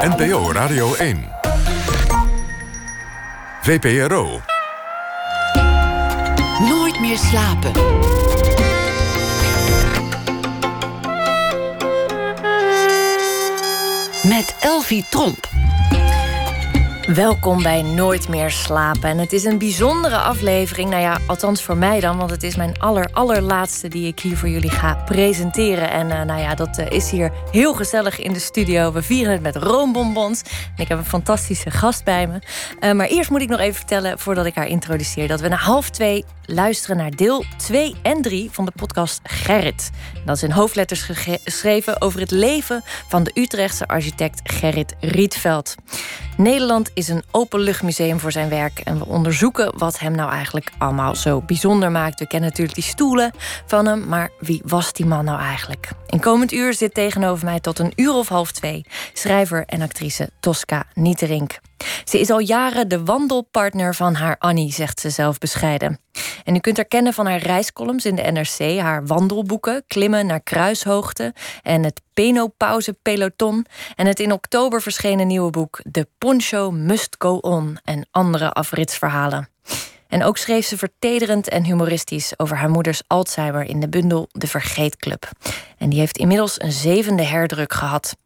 NPO Radio 1. VPRO. Nooit meer slapen. Met Elvie Tromp. Welkom bij Nooit meer slapen. En het is een bijzondere aflevering. Nou ja, althans voor mij dan, want het is mijn aller, allerlaatste die ik hier voor jullie ga presenteren. En uh, nou ja, dat uh, is hier heel gezellig in de studio. We vieren het met roombonbons. En ik heb een fantastische gast bij me. Uh, maar eerst moet ik nog even vertellen, voordat ik haar introduceer, dat we na half twee luisteren naar deel 2 en 3 van de podcast Gerrit. Dat is in hoofdletters geschreven over het leven van de Utrechtse architect Gerrit Rietveld. Nederland is een openluchtmuseum voor zijn werk en we onderzoeken wat hem nou eigenlijk allemaal zo bijzonder maakt. We kennen natuurlijk die stoelen van hem, maar wie was die man nou eigenlijk? In komend uur zit tegenover mij tot een uur of half twee schrijver en actrice Tosca Nieterink. Ze is al jaren de wandelpartner van haar Annie, zegt ze zelf bescheiden. En u kunt haar kennen van haar reiscolumns in de NRC, haar wandelboeken, Klimmen naar Kruishoogte en het Penopauze Peloton en het in oktober verschenen nieuwe boek De Poncho Must Go On en andere afritsverhalen. En ook schreef ze vertederend en humoristisch over haar moeders Alzheimer in de bundel De Vergeetclub. En die heeft inmiddels een zevende herdruk gehad.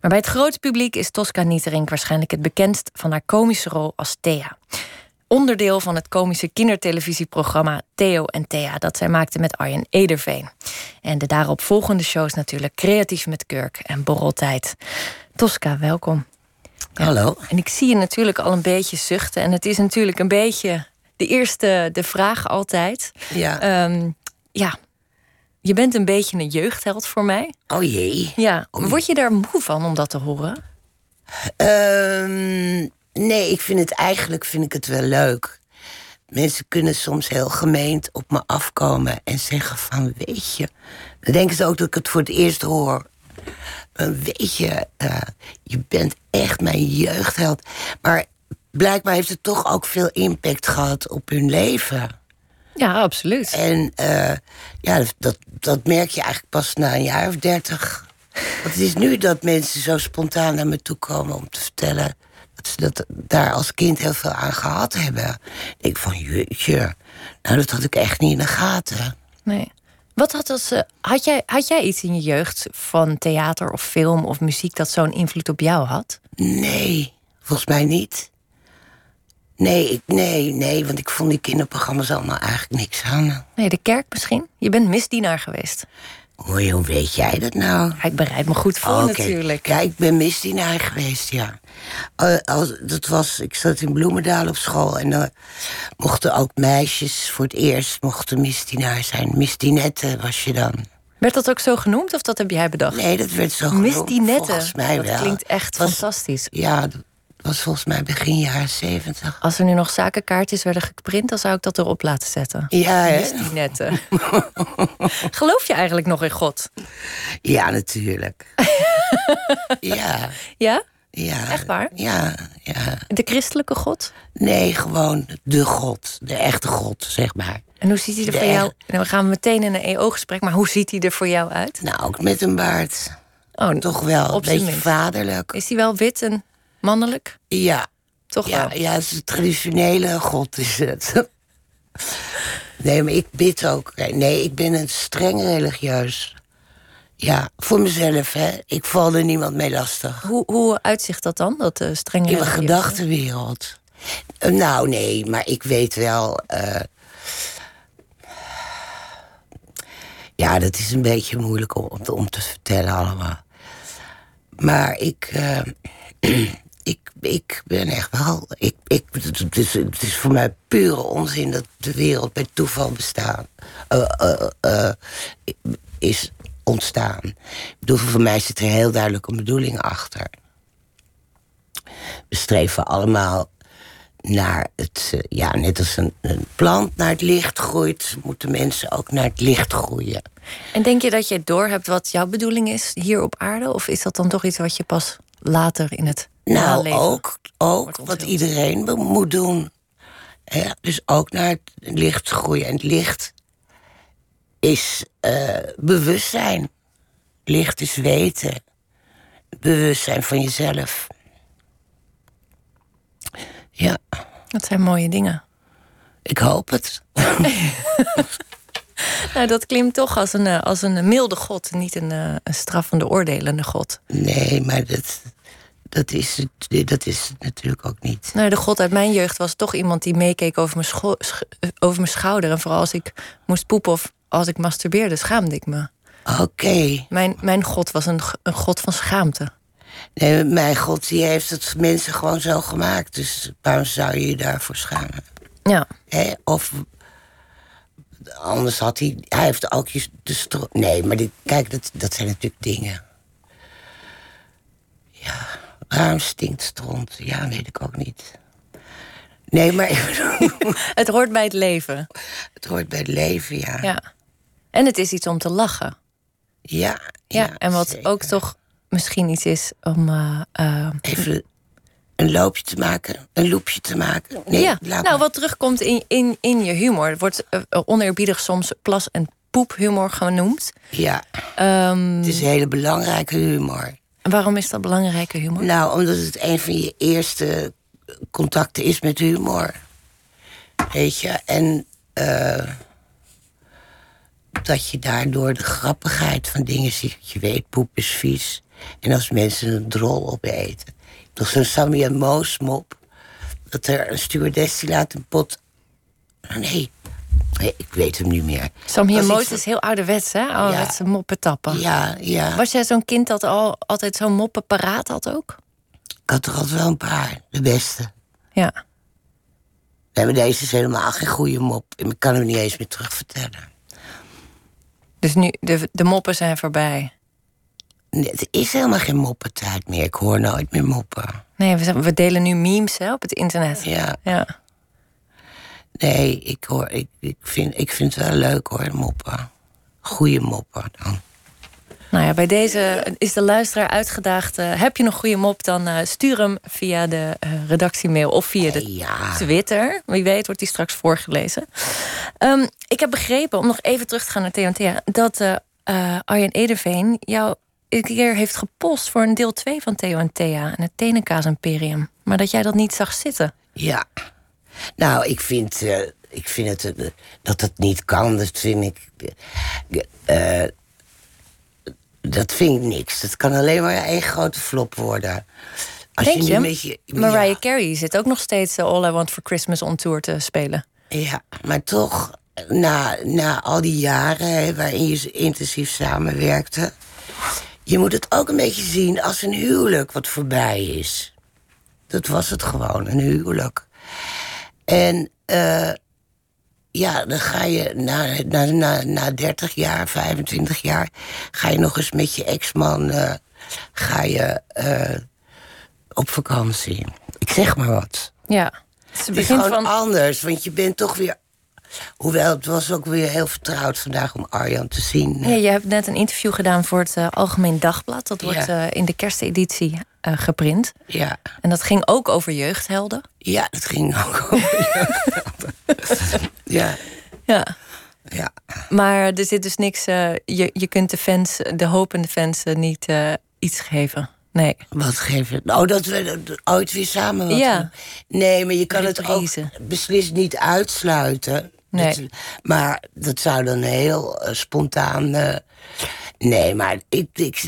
Maar bij het grote publiek is Tosca Nieterink waarschijnlijk het bekendst van haar komische rol als Thea. Onderdeel van het komische kindertelevisieprogramma Theo en Thea, dat zij maakte met Arjen Ederveen. En de daarop volgende shows natuurlijk Creatief met Kurk en Borreltijd. Tosca, welkom. Ja, Hallo. En ik zie je natuurlijk al een beetje zuchten. En het is natuurlijk een beetje de eerste de vraag altijd. Ja. Um, ja, je bent een beetje een jeugdheld voor mij. Oh jee. Ja. Word je daar moe van om dat te horen? Um, nee, ik vind het eigenlijk vind ik het wel leuk. Mensen kunnen soms heel gemeend op me afkomen en zeggen van weet je. Dan denken ze ook dat ik het voor het eerst hoor. Weet je, uh, je bent echt mijn jeugdheld. Maar blijkbaar heeft het toch ook veel impact gehad op hun leven. Ja, absoluut. En uh, ja, dat, dat merk je eigenlijk pas na een jaar of dertig. Want het is nu dat mensen zo spontaan naar me toe komen om te vertellen dat ze dat daar als kind heel veel aan gehad hebben. Ik denk van, jeetje, nou dat had ik echt niet in de gaten. Nee. Wat had, als, uh, had, jij, had jij iets in je jeugd van theater of film of muziek dat zo'n invloed op jou had? Nee, volgens mij niet. Nee, ik, nee, nee, want ik vond die kinderprogramma's allemaal eigenlijk niks aan. Nee, de kerk misschien? Je bent misdienaar geweest. Hoe, hoe weet jij dat nou? Ja, ik bereid me goed voor oh, okay. natuurlijk. Ja, ik ben misdienaar geweest, ja. Uh, als, dat was, ik zat in Bloemendaal op school en dan uh, mochten ook meisjes voor het eerst mochten misdienaar zijn. Misdinette was je dan. Werd dat ook zo genoemd of dat heb jij bedacht? Nee, dat werd zo genoemd. Misdinette. Volgens mij dat wel. klinkt echt was, fantastisch. Ja, dat was volgens mij begin jaren zeventig. Als er nu nog zakenkaartjes werden geprint, dan zou ik dat erop laten zetten. Ja, hè? Misdinette. Geloof je eigenlijk nog in God? Ja, natuurlijk. ja. Ja? Ja. Echt waar? Ja, ja. De christelijke God? Nee, gewoon de God. De echte God, zeg maar. En hoe ziet hij er De voor jou? Nou, we gaan meteen in een EO-gesprek, maar hoe ziet hij er voor jou uit? Nou, ook met een baard. Oh, Toch wel een beetje minst. vaderlijk. Is hij wel wit en mannelijk? Ja, Toch ja, wel? ja, het is een traditionele God is het. Nee, maar ik bid ook. Nee, ik ben een streng religieus. Ja, voor mezelf, hè. Ik val er niemand mee lastig. Hoe, hoe uitzicht dat dan, dat uh, strenge In mijn gedachtenwereld. Eh, nou, nee, maar ik weet wel. eh, ja, dat is een beetje moeilijk om, om, te, om te vertellen allemaal. Maar ik. eh, ik, ik ben echt wel. Ik, ik, het, is, het is voor mij pure onzin dat de wereld bij toeval bestaan. eh, eh, eh, is ontstaan. Ik bedoel, voor mij zit er heel duidelijk een bedoeling achter. We streven allemaal naar het, ja, net als een, een plant naar het licht groeit, moeten mensen ook naar het licht groeien. En denk je dat je doorhebt wat jouw bedoeling is hier op aarde? Of is dat dan toch iets wat je pas later in het Nou, ook, ook wat iedereen moet doen. Ja, dus ook naar het licht groeien. En het licht is eh, bewustzijn. Licht is weten. bewustzijn van jezelf. Ja, Dat zijn mooie dingen. ik hoop het. Nou, dat klinkt toch als een, eh, als een milde god, niet een, eh, een straffende, oordelende god. Nee, maar dat, dat, is, het, dat is het natuurlijk ook niet. Nou, de god uit mijn jeugd was toch iemand die meekeek over mijn, eh, over mijn schouder. En vooral als ik moest poepen of als ik masturbeerde, schaamde ik me. Oké. Mijn, mijn god was een, een god van schaamte. Nee, mijn god, die heeft het mensen gewoon zo gemaakt. Dus waarom zou je je daarvoor schamen? Ja, Hè? Of anders had hij... Hij heeft ook je de. Nee, maar dit, kijk, dat, dat zijn natuurlijk dingen. Waarom stinkt stront? Ja, weet ik ook niet. Nee, maar het hoort bij het leven. het hoort bij het leven, ja. Ja. En het is iets om te lachen. Ja, Ja, en wat zeker. ook toch misschien iets is om. eh, eh, Even een loopje te maken, een loopje te maken. Nee, ja, laat nou, maar. wat terugkomt in, in, in je humor. Het wordt eh, oneerbiedig soms plas- en poephumor genoemd. Ja, Ehm, het is hele belangrijke humor. Waarom is dat belangrijke humor? Nou, omdat het een van je eerste contacten is met humor. Weet je, en eh, dat je daardoor de grappigheid van dingen ziet. Je weet, poep is vies. En als mensen een drol opeten. Toch zo'n Sammy en Moos mop. Dat er een stewardess laat een pot... Nee ik weet hem niet meer. Sam hier Dat is heel ouderwets, hè? Ouderwetse moppen tappen. Ja, ja. Was jij zo'n kind dat al altijd zo'n moppen paraat had ook? Ik had er altijd wel een paar. De beste. Ja. Nee, maar deze is helemaal geen goede mop. Ik kan hem niet eens meer terugvertellen. Dus nu, de, de moppen zijn voorbij. Nee, het is helemaal geen moppentijd meer. Ik hoor nooit meer moppen. Nee, we delen nu memes hè, op het internet. Ja, Ja. Nee, ik, hoor, ik, ik, vind, ik vind het wel leuk hoor, moppen. Goeie moppen dan. Nou ja, bij deze is de luisteraar uitgedaagd. eh, heb je een goede mop, dan eh, stuur hem via de eh, redactiemail of via de Ja, Twitter. Wie weet wordt die straks voorgelezen. Ehm, ik heb begrepen, om nog even terug te gaan naar Theontea... dat Arjen Ederveen jou een keer heeft gepost... voor een deel 2 van Theo en Thea en het Tenenkaas Imperium. Maar dat jij dat niet zag zitten. ja. Nou, ik vind, eh, ik vind het, eh, dat het niet kan. Dat vind ik... eh, dat vind ik niks. Dat kan alleen maar één grote flop worden. Als Denk je? een beetje- Mariah ja. Carey zit ook nog steeds All I Want For Christmas on tour te spelen. Ja, maar toch, na, na al die jaren hè, waarin je intensief samenwerkte... je moet het ook een beetje zien als een huwelijk wat voorbij is. Dat was het gewoon, een huwelijk. En eh, ja, dan ga je na, na, na, na 30 jaar, 25 jaar... ga je nog eens met je ex-man eh, ga je, eh, op vakantie. Ik zeg maar wat. Ja. Het is het gewoon van... anders, want je bent toch weer... Hoewel, het was ook weer heel vertrouwd vandaag om Arjan te zien. Ja, je hebt net een interview gedaan voor het eh, Algemeen Dagblad. Dat wordt Ja. eh, in de kersteditie eh, geprint. Ja, En dat ging ook over jeugdhelden. ja dat ging ook over. ja, Ja. ja. Maar er zit dus niks... je, je kunt de fans, de hopende fans niet iets geven. Nee. Wat geef je? Oh, dat we ooit weer samen wat Ja. Nee, maar je kan het ook beslist niet uitsluiten. Nee. Dat- maar dat zou dan heel eh, spontaan... eh, nee, maar ik, ik,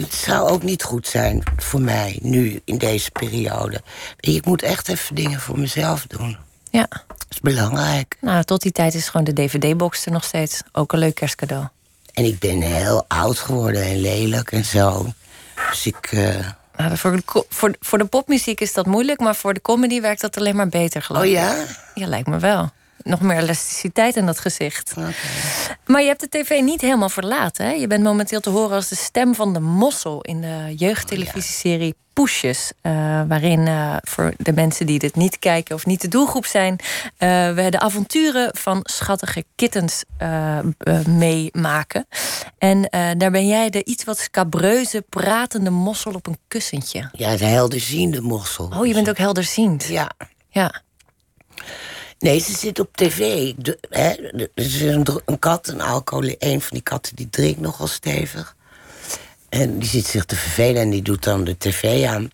het zou ook niet goed zijn voor mij nu, in deze periode. Ik moet echt even dingen voor mezelf doen. Ja. Dat is belangrijk. Nou, tot die tijd is gewoon de DVD-box er nog steeds. Ook een leuk kerstcadeau. En ik ben heel oud geworden en lelijk en zo. Dus ik... eh, Nou, voor, de, voor, voor de popmuziek is dat moeilijk, maar voor de comedy werkt dat alleen maar beter, geloof Oh ik. ja? Ja, lijkt me wel. Nog meer elasticiteit in dat gezicht. Maar je hebt de tv niet helemaal verlaten. Hè? Je bent momenteel te horen als de stem van de mossel in de jeugdtelevisieserie Poesjes. eh, waarin eh, voor de mensen die dit niet kijken of niet de doelgroep zijn, eh, we de avonturen van schattige kittens meemaken. En daar ben jij de iets wat scabreuze, pratende mossel op een kussentje. Ja, de helderziende mossel. Oh, je bent ook helderziend. Ja. Ja. Nee, ze zit op tv. De, hè, er is een, een kat, een alcohol, een van die katten die drinkt nogal stevig. En die zit zich te vervelen en die doet dan de tv aan.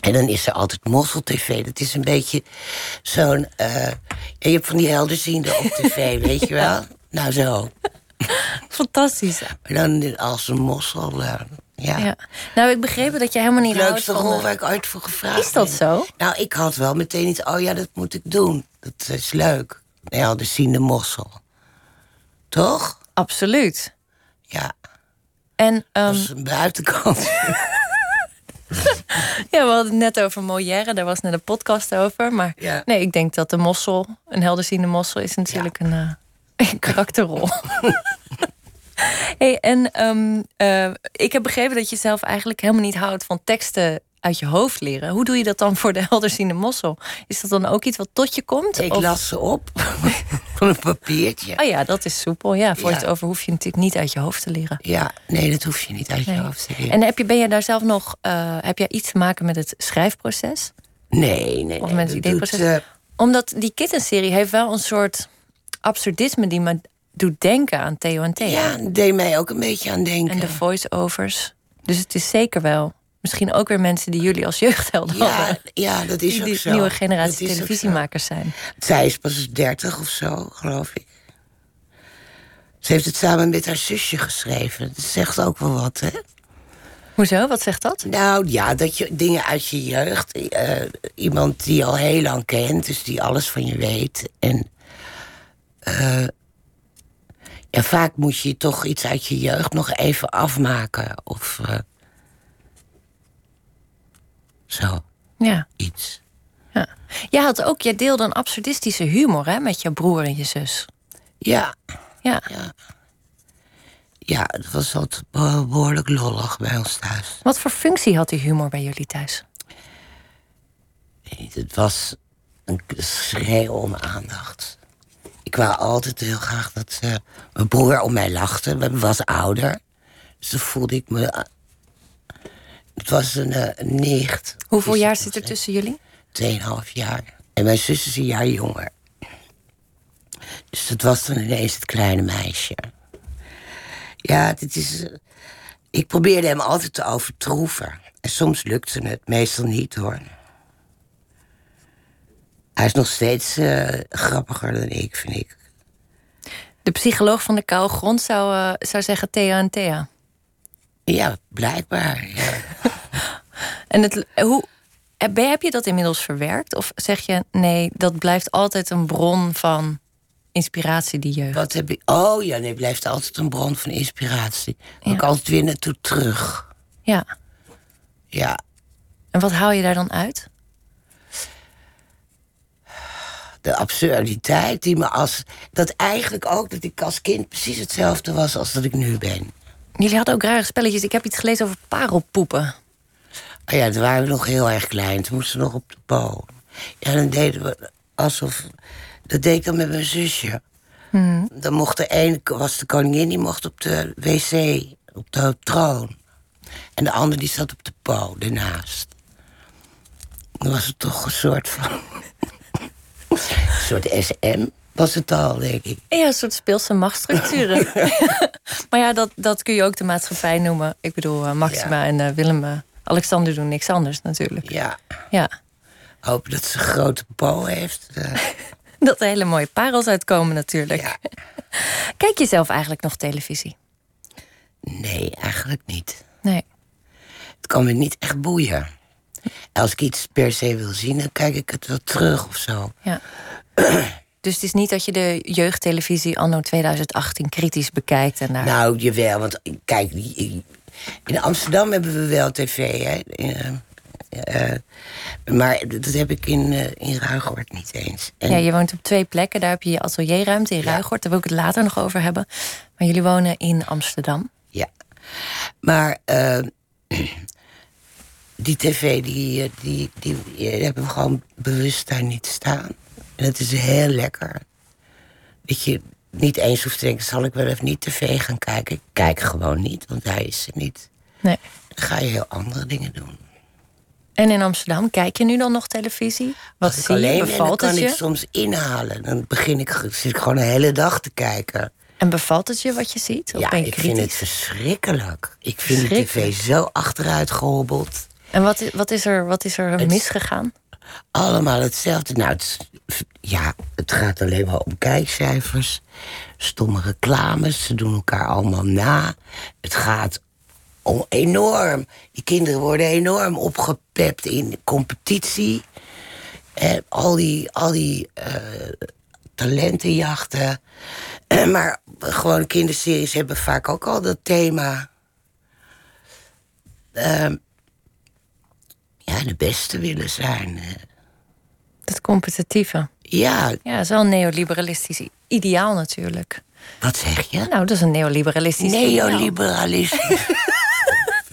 En dan is er altijd mossel-tv. Dat is een beetje zo'n... eh, je hebt van die helderziende op tv, weet je wel? Nou, zo. Fantastisch. Maar dan als een mossel. eh, ja. Ja. Nou, ik begreep dat je helemaal niet De houdt leukste van... rol de- waar ik ooit voor gevraagd Is dat ben. zo? Nou, ik had wel meteen iets... Oh ja, dat moet ik doen. Dat is leuk. De helderziende mossel. Toch? Absoluut. Ja, En ehm, dat is een buitenkant. ja, we hadden het net over Molière. Daar was net een podcast over. Maar Ja. nee, ik denk dat de mossel, een helderziende mossel... is natuurlijk een, eh, een karakterrol. hey, en ehm, eh, ik heb begrepen dat je zelf eigenlijk helemaal niet houdt... van teksten uit je hoofd leren. Hoe doe je dat dan voor de helderziende mossel? Is dat dan ook iets wat tot je komt? Ik Of- las ze op van een papiertje. Oh ja, dat is soepel. Ja, voor Ja. het over hoef je natuurlijk niet uit je hoofd te leren. Ja, nee, dat hoef je niet uit je hoofd te leren. En heb je, ben je daar zelf nog, eh, heb jij iets te maken met het schrijfproces? Nee, nee, Of met het ideeproces? doet, eh, Omdat die kittenserie heeft wel een soort absurdisme die me doet denken aan Theo en Thea. ja, deed mij ook een beetje aan denken. En de voice-overs. Dus het is zeker wel. Misschien ook weer mensen die jullie als jeugdhelden ja, hadden. ja, dat is Die, ook die zo. nieuwe generatie televisiemakers zijn. zo. Zij is pas 30 of zo, geloof ik. Ze heeft het samen met haar zusje geschreven. Dat zegt ook wel wat, hè? Hoezo? Wat zegt dat? Nou ja, dat je dingen uit je jeugd. eh, iemand die je al heel lang kent, dus die alles van je weet. En. eh, ja, vaak moet je toch iets uit je jeugd nog even afmaken. Of. eh, zo, Ja. iets. ja. Jij had ook, jij deelde een absurdistische humor hè, met je broer en je zus. Ja, Ja. ja, het was altijd be- behoorlijk lollig bij ons thuis. Wat voor functie had die humor bij jullie thuis? Weet Het was een schreeuw om aandacht. Ik wou altijd heel graag dat eh, mijn broer om mij lachte. We was ouder. Dus dan voelde ik me... eh, het was een, een nicht. Hoeveel Is jaar zit er tussen jullie? Tweeënhalf jaar. En mijn zus is een jaar jonger. Dus dat was dan ineens het kleine meisje. Ja, dit is... ik probeerde hem altijd te overtroeven. En soms lukte het, meestal niet hoor. Hij is nog steeds eh, grappiger dan ik, vind ik. De psycholoog van de koude grond zou, eh, zou zeggen Thea en Thea. Ja, blijkbaar. Ja. En het, hoe, heb je dat inmiddels verwerkt? Of zeg je nee, dat blijft altijd een bron van inspiratie, die jeugd? Wat heb ik... Oh ja, nee, blijft altijd een bron van inspiratie. Daar ik Ja. altijd weer naartoe terug. Ja. Ja, En wat haal je daar dan uit? De absurditeit die me als... Dat eigenlijk ook dat ik als kind precies hetzelfde was als dat ik nu ben. Jullie hadden ook rare spelletjes. Ik heb iets gelezen over parelpoepen. Oh ja, toen waren we nog heel erg klein. Toen moesten we nog op de po. Ja, dan deden we alsof... Dat deed ik dan met mijn zusje. Dan mocht de ene, was de koningin, die mocht op de wc, op de troon. En de ander die zat op de po, ernaast. Dan was het toch een soort van... een soort SM was het al, denk ik. Ja, een soort speelse machtsstructuren. maar ja, dat, dat kun je ook de maatschappij noemen. Ik bedoel, eh, Maxima Ja. en eh, Willem... eh, Alexander doen niks anders natuurlijk. Ja, Ja. hopen dat ze een grote po heeft. Dat er hele mooie parels uitkomen natuurlijk. ja. Kijk je zelf eigenlijk nog televisie? Nee, eigenlijk niet. Nee. Het kan me niet echt boeien. Als ik iets per se wil zien, dan kijk ik het wel terug of zo. Ja. Dus het is niet dat je de jeugdtelevisie anno 2018 kritisch bekijkt en daar. Nou, jawel, want kijk, in Amsterdam hebben we wel tv, hè. Eh, eh, maar dat heb ik in, eh, in Ruigoord niet eens. En Ja, je woont op twee plekken. Daar heb je je atelierruimte in Ja. Daar wil ik het later nog over hebben. Maar jullie wonen in Amsterdam. Ja. Maar die tv, die, eh, die, die, die hebben we gewoon bewust daar niet staan. En het is heel lekker. Dat je niet eens hoeft te denken, zal ik wel even niet tv gaan kijken? Ik kijk gewoon niet, want hij is er niet. Nee. Dan ga je heel andere dingen doen. En in Amsterdam, kijk je nu dan nog televisie? Wat Als ik zie je? alleen dan Bevalt kan het ik je? soms inhalen. Dan begin ik, zit ik gewoon de hele dag te kijken. En bevalt het je wat je ziet? Of ja, ben je ik kritisch? vind het verschrikkelijk. Ik vind de tv zo achteruit gehobbeld. En wat, wat, is er, wat is er Het- misgegaan? Allemaal hetzelfde. Nou, het, ja, het gaat alleen maar om kijkcijfers. Stomme reclames, ze doen elkaar allemaal na. Het gaat om enorm. Die kinderen worden enorm opgepept in competitie. En al die, al die eh, talentenjachten. Maar gewoon kinderseries hebben vaak ook al dat thema. Ehm, ja, de beste willen zijn. Het competitieve. Ja, Ja, dat is wel een neoliberalistisch ideaal natuurlijk. wat zeg je? Nou, dat is een neoliberalistisch ideaal. Neoliberalisme.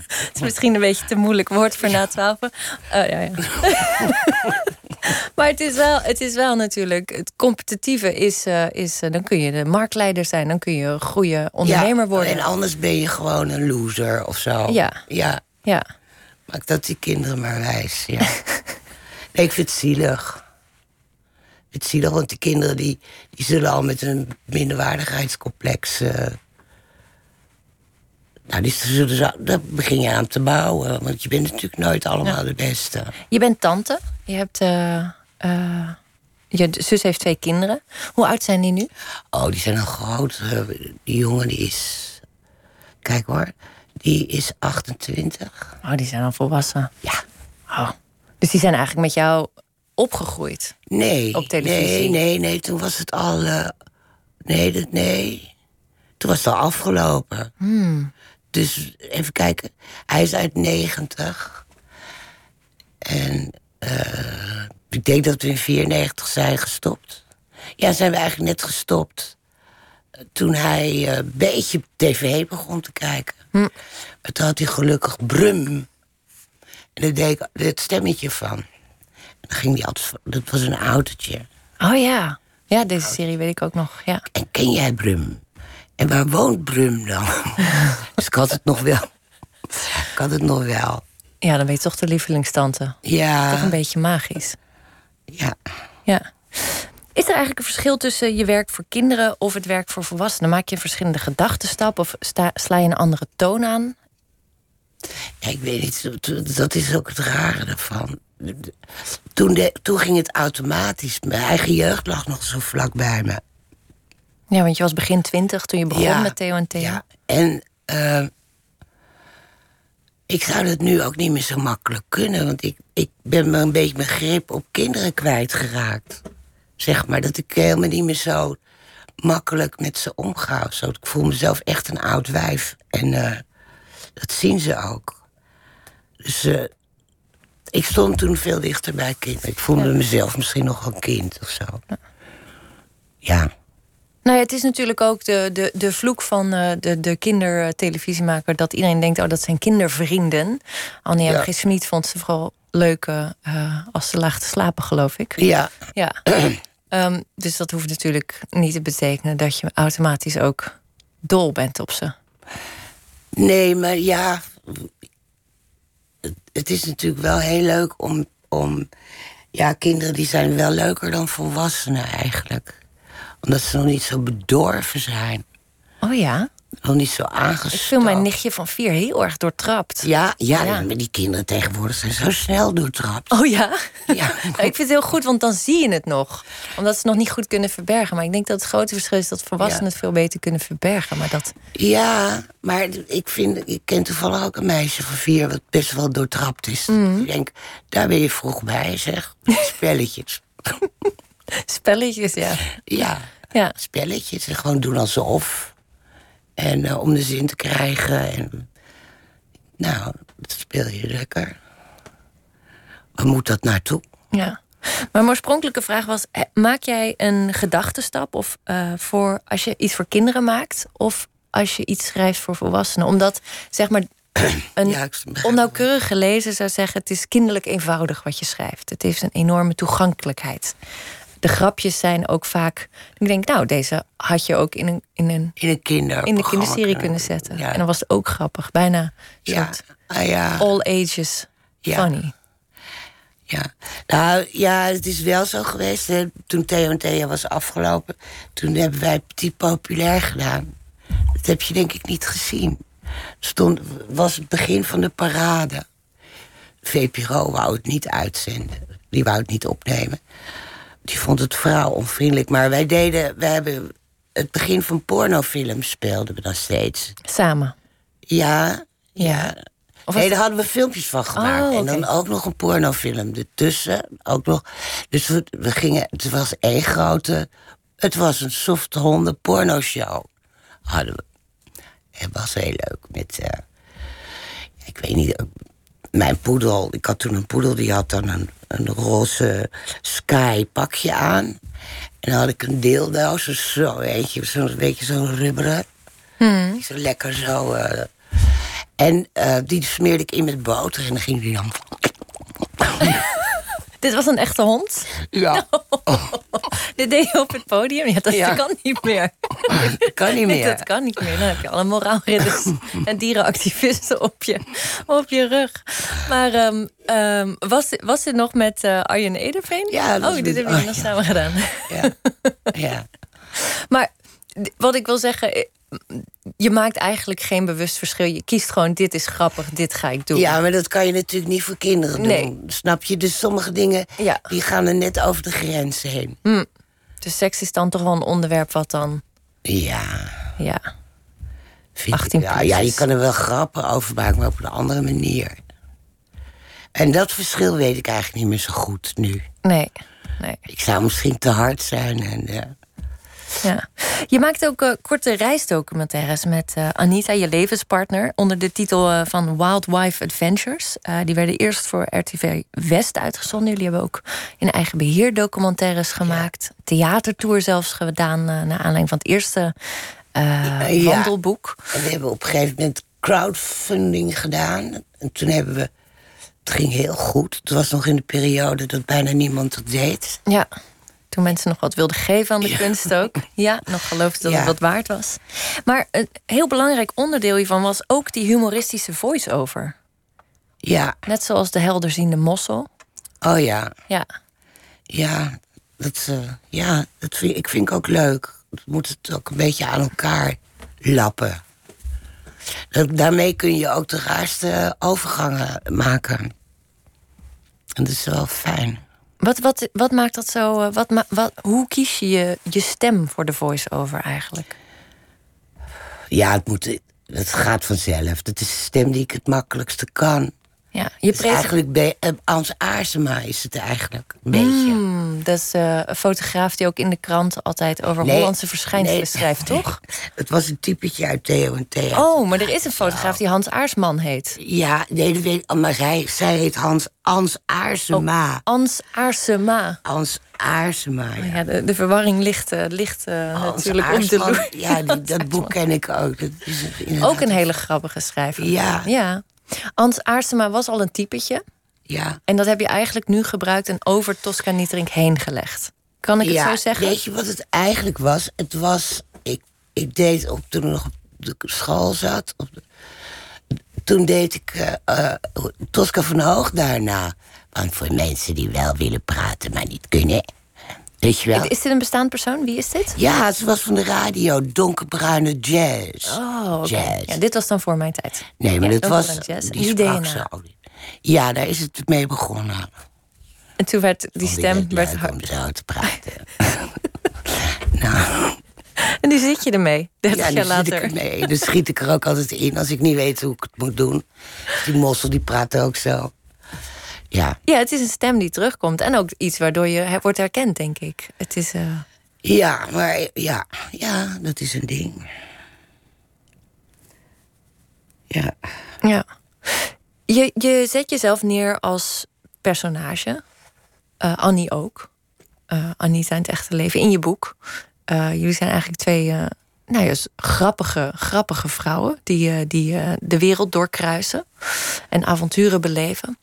Het is misschien een beetje te moeilijk woord voor na twaalf. ja, ja. maar het is, wel, het is wel natuurlijk... Het competitieve is... eh, is eh, dan kun je de marktleider zijn. Dan kun je een goede ondernemer ja, worden. En anders ben je gewoon een loser of zo. Ja. Ja, Ja. Maak dat die kinderen maar wijs. Ja. nee, ik vind het zielig. Ik vind het zielig, want die kinderen die, die zullen al met een minderwaardigheidscomplex... eh, nou, die zullen zo, daar begin je aan te bouwen. Want je bent natuurlijk nooit allemaal de beste. Je bent tante. Je hebt... eh, eh, je zus heeft twee kinderen. Hoe oud zijn die nu? Oh, die zijn al groot. Die jongen die is... Kijk hoor, die is 28. Oh, die zijn al volwassen. Ja. Oh. Dus die zijn eigenlijk met jou opgegroeid. Nee. Op televisie? Nee, nee, nee. Toen was het al... eh, nee, dat, nee. Toen was het al afgelopen. Hmm. Dus even kijken. Hij is uit 90. En eh, ik denk dat we in 94 zijn gestopt. Ja, zijn we eigenlijk net gestopt. Toen hij eh, een beetje tv begon te kijken. Hm. Maar toen had hij gelukkig Brum. En daar deed ik het stemmetje van. En dan ging hij altijd... Dat was een autootje. Oh ja. Ja, deze serie weet ik ook nog. Ja. En ken jij Brum? En waar woont Brum dan? dus ik had het nog wel. Ik had het nog wel. ja, dan ben je toch de lievelingstante. Toch een Ja, beetje magisch. ja. Ja. Is er eigenlijk een verschil tussen je werk voor kinderen of het werk voor volwassenen? Maak je een verschillende gedachtenstap of sta, sla je een andere toon aan? Ja, ik weet niet, dat is ook het rare ervan. Toen, de, toen ging het automatisch. Mijn eigen jeugd lag nog zo vlak bij me. Ja, want je was begin twintig toen je begon Ja, met Theo en Theo. Ja, en eh, ik zou dat nu ook niet meer zo makkelijk kunnen. Want ik, ik ben me een beetje mijn grip op kinderen kwijtgeraakt. Zeg maar, dat ik helemaal niet meer zo makkelijk met ze omga. Zo. Ik voel mezelf echt een oud wijf. En eh, dat zien ze ook. Dus eh, ik stond toen veel dichter bij kinderen. Ik voelde mezelf misschien nog een kind of zo. Ja. Nou ja, het is natuurlijk ook de, de, de vloek van eh, de, de kindertelevisiemaker... dat iedereen denkt, oh, dat zijn kindervrienden. Annie Ja. M. G. Smit vond ze vooral leuk eh, als ze laag te slapen, geloof ik. Ja, Ja. Ehm, dus dat hoeft natuurlijk niet te betekenen... dat je automatisch ook dol bent op ze. Nee, maar ja. Het, het is natuurlijk wel heel leuk om, om. Ja, kinderen die zijn wel leuker dan volwassenen eigenlijk. Omdat ze nog niet zo bedorven zijn. Oh ja? Nog niet zo Ik aangestoken. vind mijn nichtje van vier heel erg doortrapt. Ja, ja, Ja. maar die kinderen tegenwoordig zijn zo snel doortrapt. Oh ja? Ja. ik vind het heel goed, want dan zie je het nog. Omdat ze het nog niet goed kunnen verbergen. Maar ik denk dat het grote verschil is dat volwassenen Ja. het veel beter kunnen verbergen. Maar dat. Ja, maar ik vind, ik ken toevallig ook een meisje van vier wat best wel doortrapt is. Mhm. Ik denk, daar ben je vroeg bij, zeg. Spelletjes. Spelletjes, ja. ja. Ja. spelletjes en gewoon doen alsof. En eh, om de zin te krijgen. En, nou, dat speel je lekker. Waar moet dat naartoe? ja. Maar mijn oorspronkelijke vraag was: eh, maak jij een gedachtenstap of eh, voor als je iets voor kinderen maakt, of als je iets schrijft voor volwassenen? Omdat zeg maar een Ja, onnauwkeurige lezer zou zeggen: het is kinderlijk eenvoudig wat je schrijft. Het heeft een enorme toegankelijkheid. De grapjes zijn ook vaak. Ik denk, nou, deze had je ook in een, in een, In een kinder. in de kinderserie kunnen zetten. Ja. En dan was het ook grappig. Bijna een Ja, ah, ja. all ages funny. Ja. Nou ja, het is wel zo geweest. Hè. Toen Theo en Thea was afgelopen, toen hebben wij Petit Populair gedaan. Dat heb je denk ik niet gezien. Stond, was het begin van de parade. VPRO wou het niet uitzenden. Die wou het niet opnemen. Die vond het vrouw onvriendelijk. Maar wij deden, wij hebben het begin van pornofilms speelden we dan steeds. Samen. Ja, ja. Of Nee, daar hadden we filmpjes van gemaakt. Oh, En dan ook nog een pornofilm ertussen. Ook nog. Dus we, we gingen. Het was één grote. Het was een soft honden pornoshow. Hadden we. Het was heel leuk. Met. eh, ik weet niet. Mijn poedel. Ik had toen een poedel. Die had dan een, een roze sky pakje aan. En dan had ik een dildo. Zo, zo weet je. Zo'n beetje zo'n rubberen. Zo lekker zo. eh, en eh, die smeerde ik in met boter en dan ging die dan. Dit was een echte hond? Ja, Dit deed je op het podium? Ja, dat Ja. kan niet meer. dat kan niet meer. Dat kan niet meer. Dan heb je alle moraalridders en dierenactivisten op je, op je rug. Maar ehm, ehm, was, dit- was dit nog met eh, Arjen Ederveen? Ja, dat oh, dit hebben jullie nog samen gedaan. Ja. ja. Maar wat ik wil zeggen, eh, je maakt eigenlijk geen bewust verschil. Je kiest gewoon, dit is grappig, dit ga ik doen. ja, maar dat kan je natuurlijk niet voor kinderen doen. Nee. Snap je? Dus sommige dingen Ja. die gaan er net over de grens heen. Dus seks is dan toch wel een onderwerp wat dan... Ja, Ja, vind 18 ik. Ja, je kan er wel grappen over maken, maar op een andere manier. En dat verschil weet ik eigenlijk niet meer zo goed nu. nee, nee. Ik zou misschien te hard zijn. En, eh, Ja. Je maakt ook eh, korte reisdocumentaires met eh, Anita, je levenspartner, onder de titel eh, van Wild Wife Adventures. Die werden eerst voor RTV West uitgezonden. Jullie hebben ook in eigen beheer documentaires gemaakt. Theatertour zelfs gedaan naar aanleiding van het eerste Ja. wandelboek. En we hebben op een gegeven moment crowdfunding gedaan. En toen hebben we. Het ging heel goed. Het was nog in de periode dat bijna niemand dat deed. Ja. Toen mensen nog wat wilden geven aan de kunst ook. Ja, nog geloofden dat Ja. het wat waard was. Maar een heel belangrijk onderdeel hiervan was ook die humoristische voice-over. Ja, Net zoals de helderziende mossel. oh ja. Ja, Ja, dat, eh, ja, dat vind, ik vind ik ook leuk. We moeten het ook een beetje aan elkaar lappen. Dat- daarmee kun je ook de raarste overgangen maken. En dat is wel fijn. Wat, wat, wat maakt dat zo? eh, Wat, wat, hoe kies je, je stem voor de voice-over eigenlijk? Ja, het, moet, het gaat vanzelf. Dat is de stem die ik het makkelijkste kan. Ja, je Het is presen- eigenlijk eh, Hans Aarsema is het eigenlijk. Een beetje. Hmm, dat is eh, een fotograaf die ook in de krant altijd over Nee, Hollandse verschijnselen nee. schrijft, toch? Het was een typetje uit Theo en Thea. Oh, maar er is een fotograaf die Hans Aarsman heet. Ja, nee, dat weet ik. Maar zij, zij heet Hans, Hans Aarsema. Hans Aarsema. Hans Aarsema, ja. Ja, de, de verwarring ligt, eh, ligt natuurlijk op de loer. Ja, die- dat boek ken ik ook. Dat is Ook een hele grappige schrijver. Ja. ja. Hans Aarsema was al een typetje. Ja, En dat heb je eigenlijk nu gebruikt en over Tosca Nietrink heen gelegd. Kan ik het zo zeggen? weet je wat het eigenlijk was? Het was, ik, ik deed op, toen ik nog op de school zat, op de- toen deed ik eh, Tosca van Hoog daarna. Want voor mensen die wel willen praten, maar niet kunnen. Weet je wel? Is dit een bestaand persoon? Wie is dit? Ja, ze was van de radio, donkerbruine jazz. Oh. Jazz. Ja, dit was dan voor mijn tijd. Nee, maar Ja, dat was. jazz. Die sprak. Ja, daar is het mee begonnen. En toen werd die Vond stem werd hard. om zo te praten. nou, En nu zit je ermee, 30 ja, jaar dan zit ik later. ermee. Dan schiet ik er ook altijd in als ik niet weet hoe ik het moet doen. Die mossel die praat ook zo. Ja, Ja, het is een stem die terugkomt. En ook iets waardoor je wordt herkend, denk ik. Het is. eh, ja, maar ja, ja, dat is een ding. Ja, Ja. Je, je zet jezelf neer als personage. Eh, Annie ook. Eh Anita in het echte leven. In je boek. Jullie zijn eigenlijk twee nou ja, grappige, grappige vrouwen. Die, die de wereld doorkruisen. En avonturen beleven.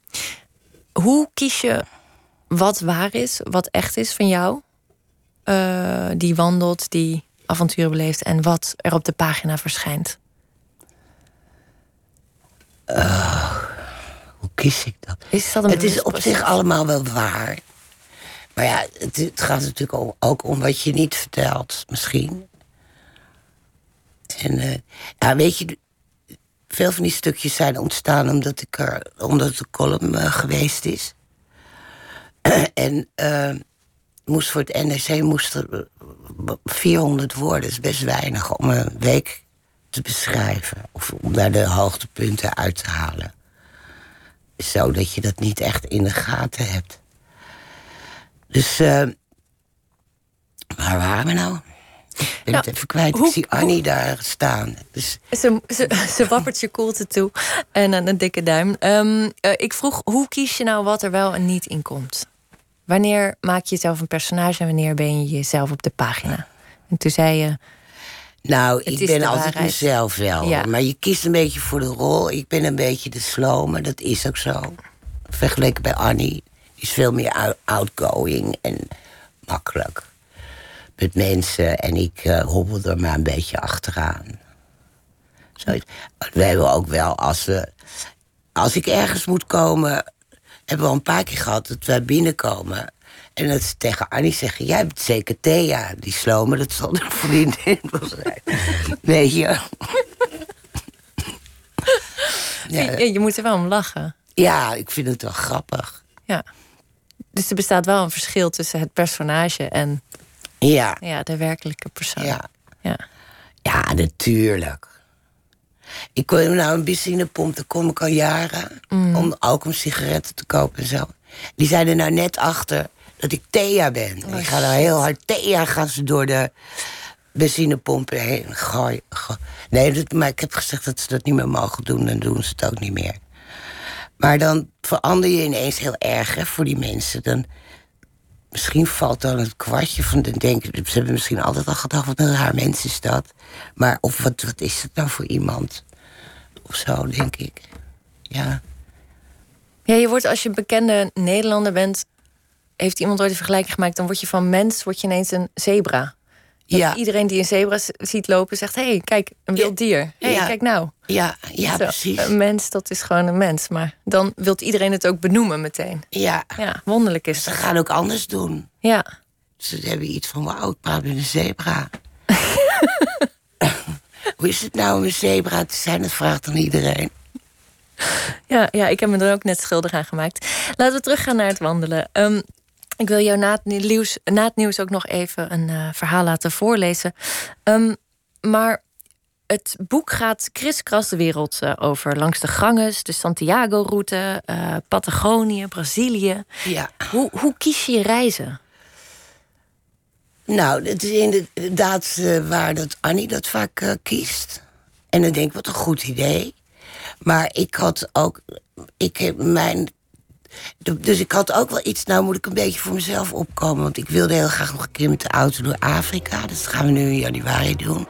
Hoe kies je wat waar is, wat echt is van jou? Eh, die wandelt, die avonturen beleeft. En wat er op de pagina verschijnt. hoe kies ik dat? Is dat een het is op zich allemaal wel waar. Maar ja, het, het gaat natuurlijk ook- ook om wat je niet vertelt, misschien. En eh, ja, weet je, veel van die stukjes zijn ontstaan omdat, ik er, omdat de column eh, geweest is. en eh, moest voor het NRC moest er eh, 400 woorden, dat is best weinig, om een week te beschrijven. Of om daar de hoogtepunten uit te halen. Zodat je dat niet echt in de gaten hebt. Dus, eh waar waren we nou? Ik ben Nou, het even kwijt. hoe- ik zie Annie daar staan. Dus Ze, ze, ze wappert je koelte toe en een, een dikke duim. Ehm, eh, ik vroeg, hoe kies je nou wat er wel en niet in komt? Wanneer maak je jezelf een personage en wanneer ben je jezelf op de pagina? En toen zei je, Nou, ik ben altijd waarheid. mezelf wel. Ja. Maar je kiest een beetje voor de rol. Ik ben een beetje de slome, dat is ook zo. Vergeleken bij Annie. Die is veel meer out- outgoing en makkelijk. Met mensen. En ik eh, hobbel er maar een beetje achteraan. Zoiets. We hebben ook wel, als, we, als ik ergens moet komen... hebben we al een paar keer gehad dat wij binnenkomen... En dat ze tegen Annie zeggen: Jij bent zeker Thea. Die slome, dat zal een vriendin zijn. Weet je? Ja, je, je moet er wel om lachen. ja, ik vind het wel grappig. Ja. Dus er bestaat wel een verschil tussen het personage en Ja, ja, de werkelijke persoon. ja. Ja. Ja, natuurlijk. Ik kom nou een benzinepomp, daar kom ik al jaren. Om ook om sigaretten te kopen en zo. Die zijn er nou net achter dat ik Thea ben. ik ga nou heel hard Thea gaan ze door de benzinepompen heen gooien. Go- Nee, maar ik heb gezegd dat ze dat niet meer mogen doen. Dan doen ze het ook niet meer. Maar dan verander je ineens heel erg hè, voor die mensen. Dan, misschien valt dan het kwartje van de denken. Ze hebben misschien altijd al gedacht: wat een raar mens is dat. Maar of wat, is het nou voor iemand? Of zo, denk ik. Ja. Ja, je wordt als je bekende Nederlander bent, heeft iemand ooit een vergelijking gemaakt, dan word je van mens word je ineens een zebra. Dat Ja. Iedereen die een zebra ziet lopen zegt: hé, hey, kijk, een wild dier. Hé, Ja. kijk nou. Ja, ja, Zo, precies. Een mens, dat is gewoon een mens. Maar dan wil iedereen het ook benoemen meteen. Ja. Ja, wonderlijk is Ze dat. gaan ook anders doen. Ja. Ze hebben iets van: wauw, ik praat met een zebra. Hoe is het nou om een zebra te zijn? Dat vraagt dan iedereen. Ja, ja, ik heb me er ook net schuldig aan gemaakt. Laten we teruggaan naar het wandelen. Ehm, ik wil jou na het nieuws, na het nieuws ook nog even een eh, verhaal laten voorlezen. Ehm, maar het boek gaat kriskras de wereld eh, over. Langs de Ganges, de Santiago-route, eh, Patagonië, Brazilië. Ja. Hoe, hoe kies je reizen? Nou, het is inderdaad waar dat Annie dat vaak kiest. En dan denk ik, wat een goed idee. Maar ik had ook... Ik heb mijn... Dus ik had ook wel iets... Nou moet ik een beetje voor mezelf opkomen. Want ik wilde heel graag nog een keer met de auto door Afrika. Dat gaan we nu in januari doen.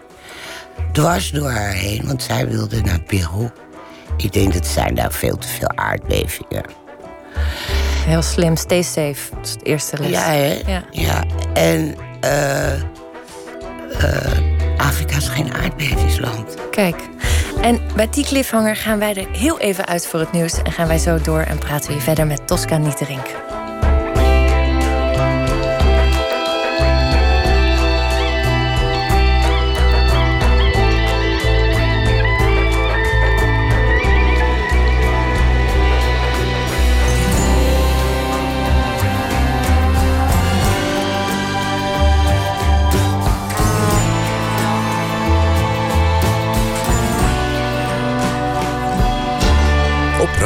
Dwars door haar heen, want zij wilde naar Peru. Ik denk dat zijn daar veel te veel aardbevingen. Heel slim, stay safe. Dat is het eerste les. Ja, hè? Ja. Ja. En eh, eh, Afrika is geen aardbevingsland. Kijk. En bij die cliffhanger gaan wij er heel even uit voor het nieuws. En gaan wij zo door en praten we verder met Tosca Nieterink.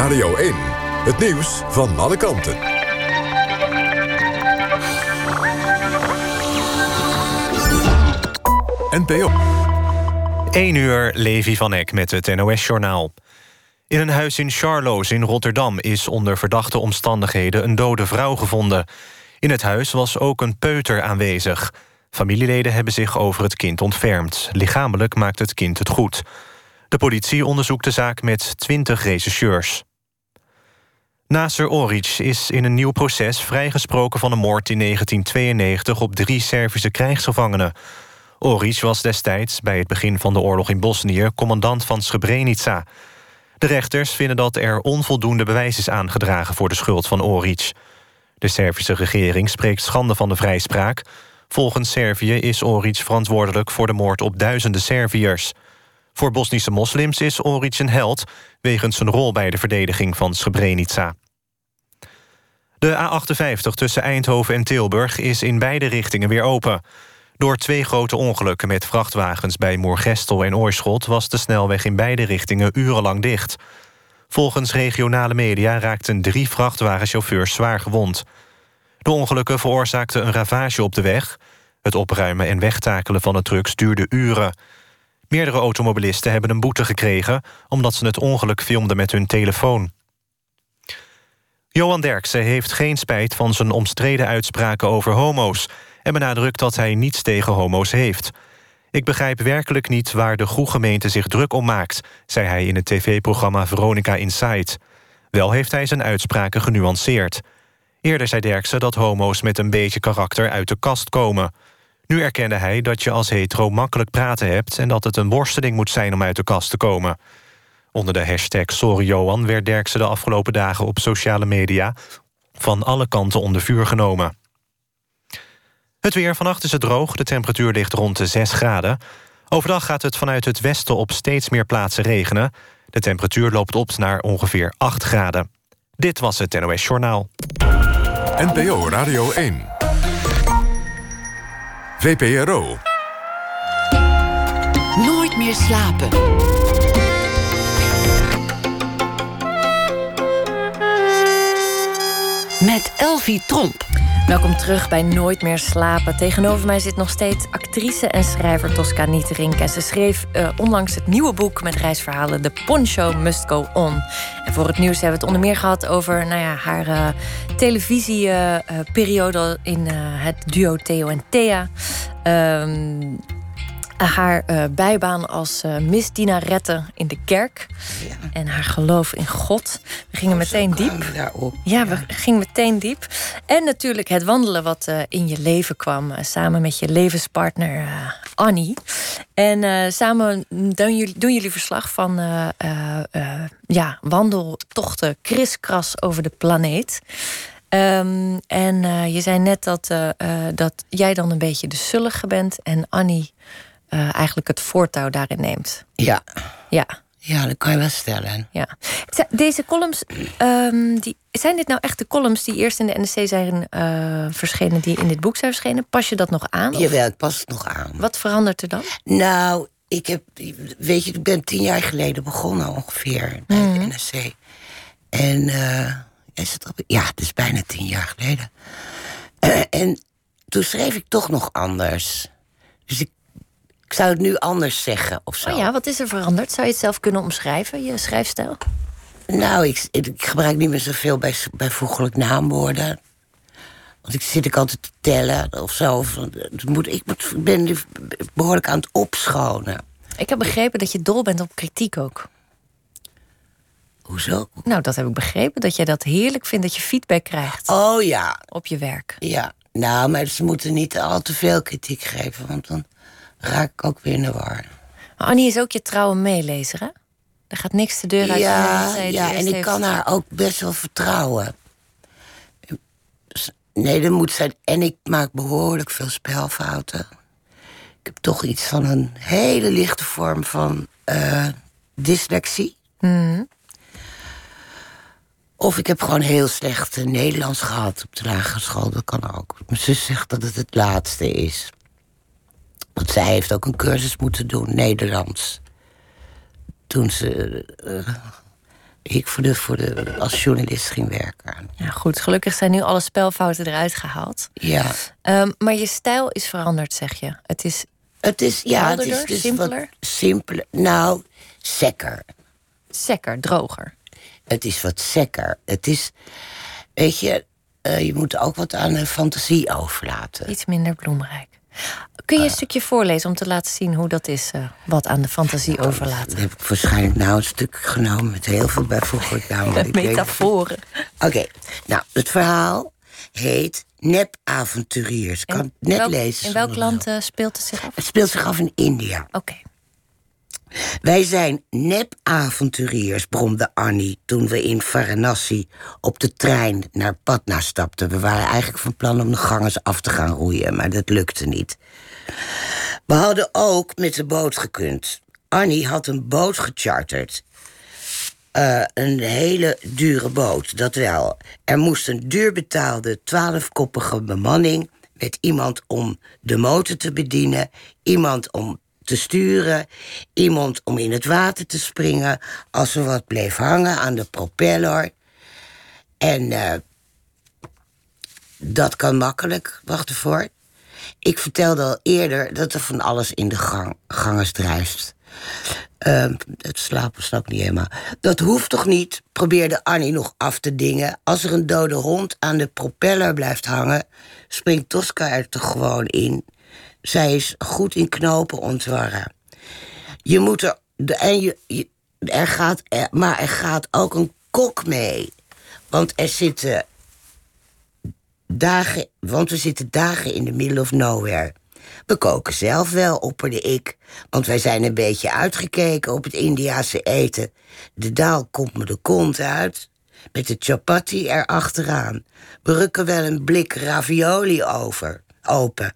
Radio 1. Het nieuws van alle kanten. NPO. 1 uur, Levi van Eck met het NOS-journaal. In een huis in Charloes in Rotterdam is onder verdachte omstandigheden een dode vrouw gevonden. In het huis was ook een peuter aanwezig. Familieleden hebben zich over het kind ontfermd. Lichamelijk maakt het kind het goed. De politie onderzoekt de zaak met 20 rechercheurs. Nasser Oric is in een nieuw proces vrijgesproken van de moord in 1992 op drie Servische krijgsgevangenen. Oric was destijds, bij het begin van de oorlog in Bosnië, commandant van Srebrenica. De rechters vinden dat er onvoldoende bewijs is aangedragen... voor de schuld van Oric. De Servische regering spreekt schande van de vrijspraak. Volgens Servië is Oric verantwoordelijk voor de moord op duizenden Serviërs. Voor Bosnische moslims is Oric een held... wegens zijn rol bij de verdediging van Srebrenica. De A58 tussen Eindhoven en Tilburg is in beide richtingen weer open. Door twee grote ongelukken met vrachtwagens bij Moergestel en Oorschot... was de snelweg in beide richtingen urenlang dicht. Volgens regionale media raakten drie vrachtwagenchauffeurs zwaar gewond. De ongelukken veroorzaakten een ravage op de weg. Het opruimen en wegtakelen van de trucks duurde uren. Meerdere automobilisten hebben een boete gekregen... omdat ze het ongeluk filmden met hun telefoon. Johan Derksen heeft geen spijt van zijn omstreden uitspraken over homo's... en benadrukt dat hij niets tegen homo's heeft. Ik begrijp werkelijk niet waar de gemeente zich druk om maakt... zei hij in het tv-programma Veronica Inside. Wel heeft hij zijn uitspraken genuanceerd. Eerder zei Derksen dat homo's met een beetje karakter uit de kast komen. Nu erkende hij dat je als hetero makkelijk praten hebt... en dat het een worsteling moet zijn om uit de kast te komen... Onder de hashtag Sorry Johan werd Derksen de afgelopen dagen op sociale media... van alle kanten onder vuur genomen. Het weer vannacht is het droog, de temperatuur ligt rond de 6 graden. Overdag gaat het vanuit het westen op steeds meer plaatsen regenen. De temperatuur loopt op naar ongeveer 8 graden. Dit was het NOS Journaal. NPO Radio 1. VPRO. Nooit meer slapen. met Elvie Tromp. Welkom terug bij Nooit meer slapen. Tegenover mij zit nog steeds actrice en schrijver Tosca Nieterink. En ze schreef uh, onlangs het nieuwe boek met reisverhalen... The Poncho Must Go On. En voor het nieuws hebben we het onder meer gehad over nou ja, haar uh, televisieperiode... In het duo Theo en Thea. Ehm, haar uh, bijbaan als uh, misdienaarette in de kerk. Ja. En haar geloof in God. We gingen oh, meteen diep. Daarop. Ja, we gingen meteen diep. En natuurlijk het wandelen wat uh, in je leven kwam. samen met je levenspartner Annie. En samen doen jullie, doen jullie verslag van ja, wandeltochten kriskras over de planeet. Um, en je zei net dat, dat jij dan een beetje de zullige bent en Annie uh, eigenlijk het voortouw daarin neemt. Ja. Ja. Ja, dat kan je wel stellen. Ja. Deze columns, um, die, zijn dit nou echt de columns die eerst in de NRC zijn uh, verschenen, die in dit boek zijn verschenen? Pas je dat nog aan? Of? Jawel, ik pas het nog aan. Wat verandert er dan? Nou, ik heb, weet je, ik ben tien jaar geleden begonnen ongeveer bij mm. de mhm. NRC. En uh, is het op, ja, het is bijna tien jaar geleden. Uh, en toen schreef ik toch nog anders. Dus ik ik zou het nu anders zeggen of zo. Oh ja, wat is er veranderd? Zou je het zelf kunnen omschrijven, je schrijfstijl? Nou, ik, ik gebruik niet meer zoveel bij, bijvoeglijk naamwoorden. Want ik zit ik altijd te tellen of zo. moet, ik, moet, ben behoorlijk aan het opschonen. Ik heb begrepen dat je dol bent op kritiek ook. Hoezo? Nou, dat heb ik begrepen. Dat jij dat heerlijk vindt, dat je feedback krijgt. Oh ja. Op je werk. Ja. Nou, maar ze moeten niet al te veel kritiek geven. Want dan raak ik ook weer in de war. Maar Annie is ook je trouwe meelezer, hè? Er gaat niks de deur uit. Ja, ja en ik kan haar ook best wel vertrouwen. Nee, dat moet zijn. En ik maak behoorlijk veel spelfouten. Ik heb toch iets van een hele lichte vorm van uh, dyslexie. Mhm. Of ik heb gewoon heel slecht Nederlands gehad op de lagere school. Dat kan ook. Mijn zus zegt dat het het laatste is. Want zij heeft ook een cursus moeten doen, Nederlands. Toen ze. Uh, ik voor de, voor de, als journalist ging werken. Ja, goed. Gelukkig zijn nu alle spelfouten eruit gehaald. Ja. Um, maar je stijl is veranderd, zeg je. Het is. Het is, ja, het is, dus simpeler? simpeler. Nou, sekker. Sekker, droger. Het is wat sekker. Het is. Weet je, uh, je moet ook wat aan de fantasie overlaten. Iets minder bloemrijk. Kun je een stukje voorlezen om te laten zien hoe dat is, uh, wat aan de fantasie overlaten? Dat heb ik waarschijnlijk nou een stuk genomen met heel veel bijvoeglijk Met metaforen. Oké, nou, het verhaal heet Nep-avonturiers. Ik kan het net lezen. In welk land uh, speelt het zich af? Het speelt zich af in India. Oké. Wij zijn nep-avonturiers, bromde Annie toen we in Varanasi op de trein naar Patna stapten. We waren eigenlijk van plan om de gangers af te gaan roeien, maar dat lukte niet. We hadden ook met de boot gekund. Annie had een boot gecharterd. Uh, een hele dure boot, dat wel. Er moest een duur betaalde twaalfkoppige bemanning... met iemand om de motor te bedienen... iemand om te sturen, iemand om in het water te springen... als er wat bleef hangen aan de propeller. En uh, dat kan makkelijk, wacht ervoor. Ik vertelde al eerder dat er van alles in de gang, gangers drijft. Uh, het slapen snap niet helemaal. Dat hoeft toch niet, probeerde Annie nog af te dingen. Als er een dode hond aan de propeller blijft hangen, springt Tosca er toch gewoon in. Zij is goed in knopen ontwarren. Je moet er. En je, er gaat, maar er gaat ook een kok mee. Want er zitten dagen. Want we zitten dagen in de middle of nowhere. We koken zelf wel, opperde ik. Want wij zijn een beetje uitgekeken op het Indiase eten. De daal komt me de kont uit. Met de chapati erachteraan. We rukken wel een blik ravioli over, open.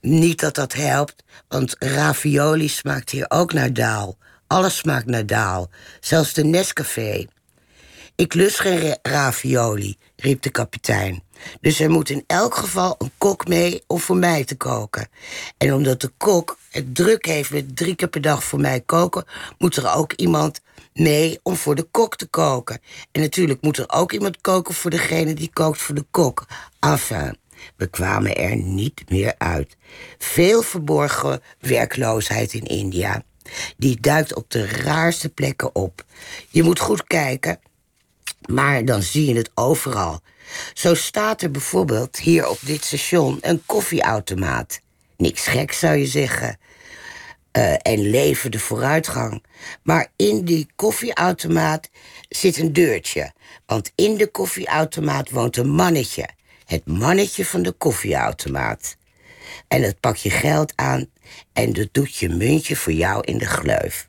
Niet dat dat helpt, want ravioli smaakt hier ook naar daal. Alles smaakt naar daal, zelfs de Nescafé. Ik lust geen ravioli, riep de kapitein. Dus er moet in elk geval een kok mee om voor mij te koken. En omdat de kok het druk heeft met drie keer per dag voor mij koken, moet er ook iemand mee om voor de kok te koken. En natuurlijk moet er ook iemand koken voor degene die kookt voor de kok. Enfin, we kwamen er niet meer uit. Veel verborgen werkloosheid in India. Die duikt op de raarste plekken op. Je moet goed kijken, maar dan zie je het overal. Zo staat er bijvoorbeeld hier op dit station een koffieautomaat. Niks gek zou je zeggen. Uh, en leverde vooruitgang. Maar in die koffieautomaat zit een deurtje. Want in de koffieautomaat woont een mannetje. Het mannetje van de koffieautomaat. En dat pak je geld aan en dat doet je muntje voor jou in de gleuf.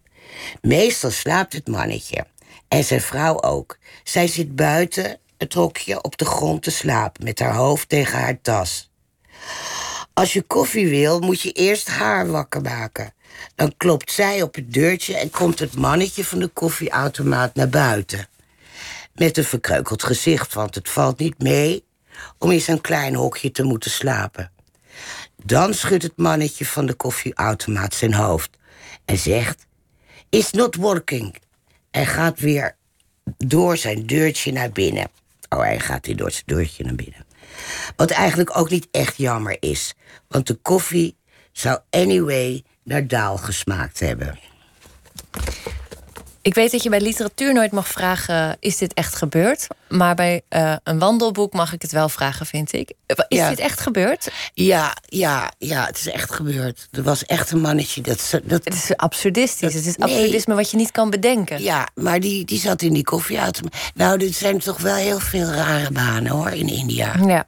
Meestal slaapt het mannetje. En zijn vrouw ook. Zij zit buiten het hokje op de grond te slapen met haar hoofd tegen haar tas. Als je koffie wil, moet je eerst haar wakker maken. Dan klopt zij op het deurtje en komt het mannetje van de koffieautomaat naar buiten. Met een verkreukeld gezicht, want het valt niet mee om in zijn klein hokje te moeten slapen. Dan schudt het mannetje van de koffieautomaat zijn hoofd en zegt: It's not working. En gaat weer door zijn deurtje naar binnen. Oh, hij gaat weer door zijn deurtje naar binnen. Wat eigenlijk ook niet echt jammer is, want de koffie zou anyway naar daal gesmaakt hebben. Ik weet dat je bij literatuur nooit mag vragen: is dit echt gebeurd? Maar bij uh, een wandelboek mag ik het wel vragen, vind ik. Is dit echt gebeurd? Ja, ja, ja, het is echt gebeurd. Er was echt een mannetje dat. dat het is absurdistisch. het is absurdisme wat je niet kan bedenken. Ja, maar die, die zat in die koffieautomaat. Nou, er zijn toch wel heel veel rare banen hoor in India. Ja.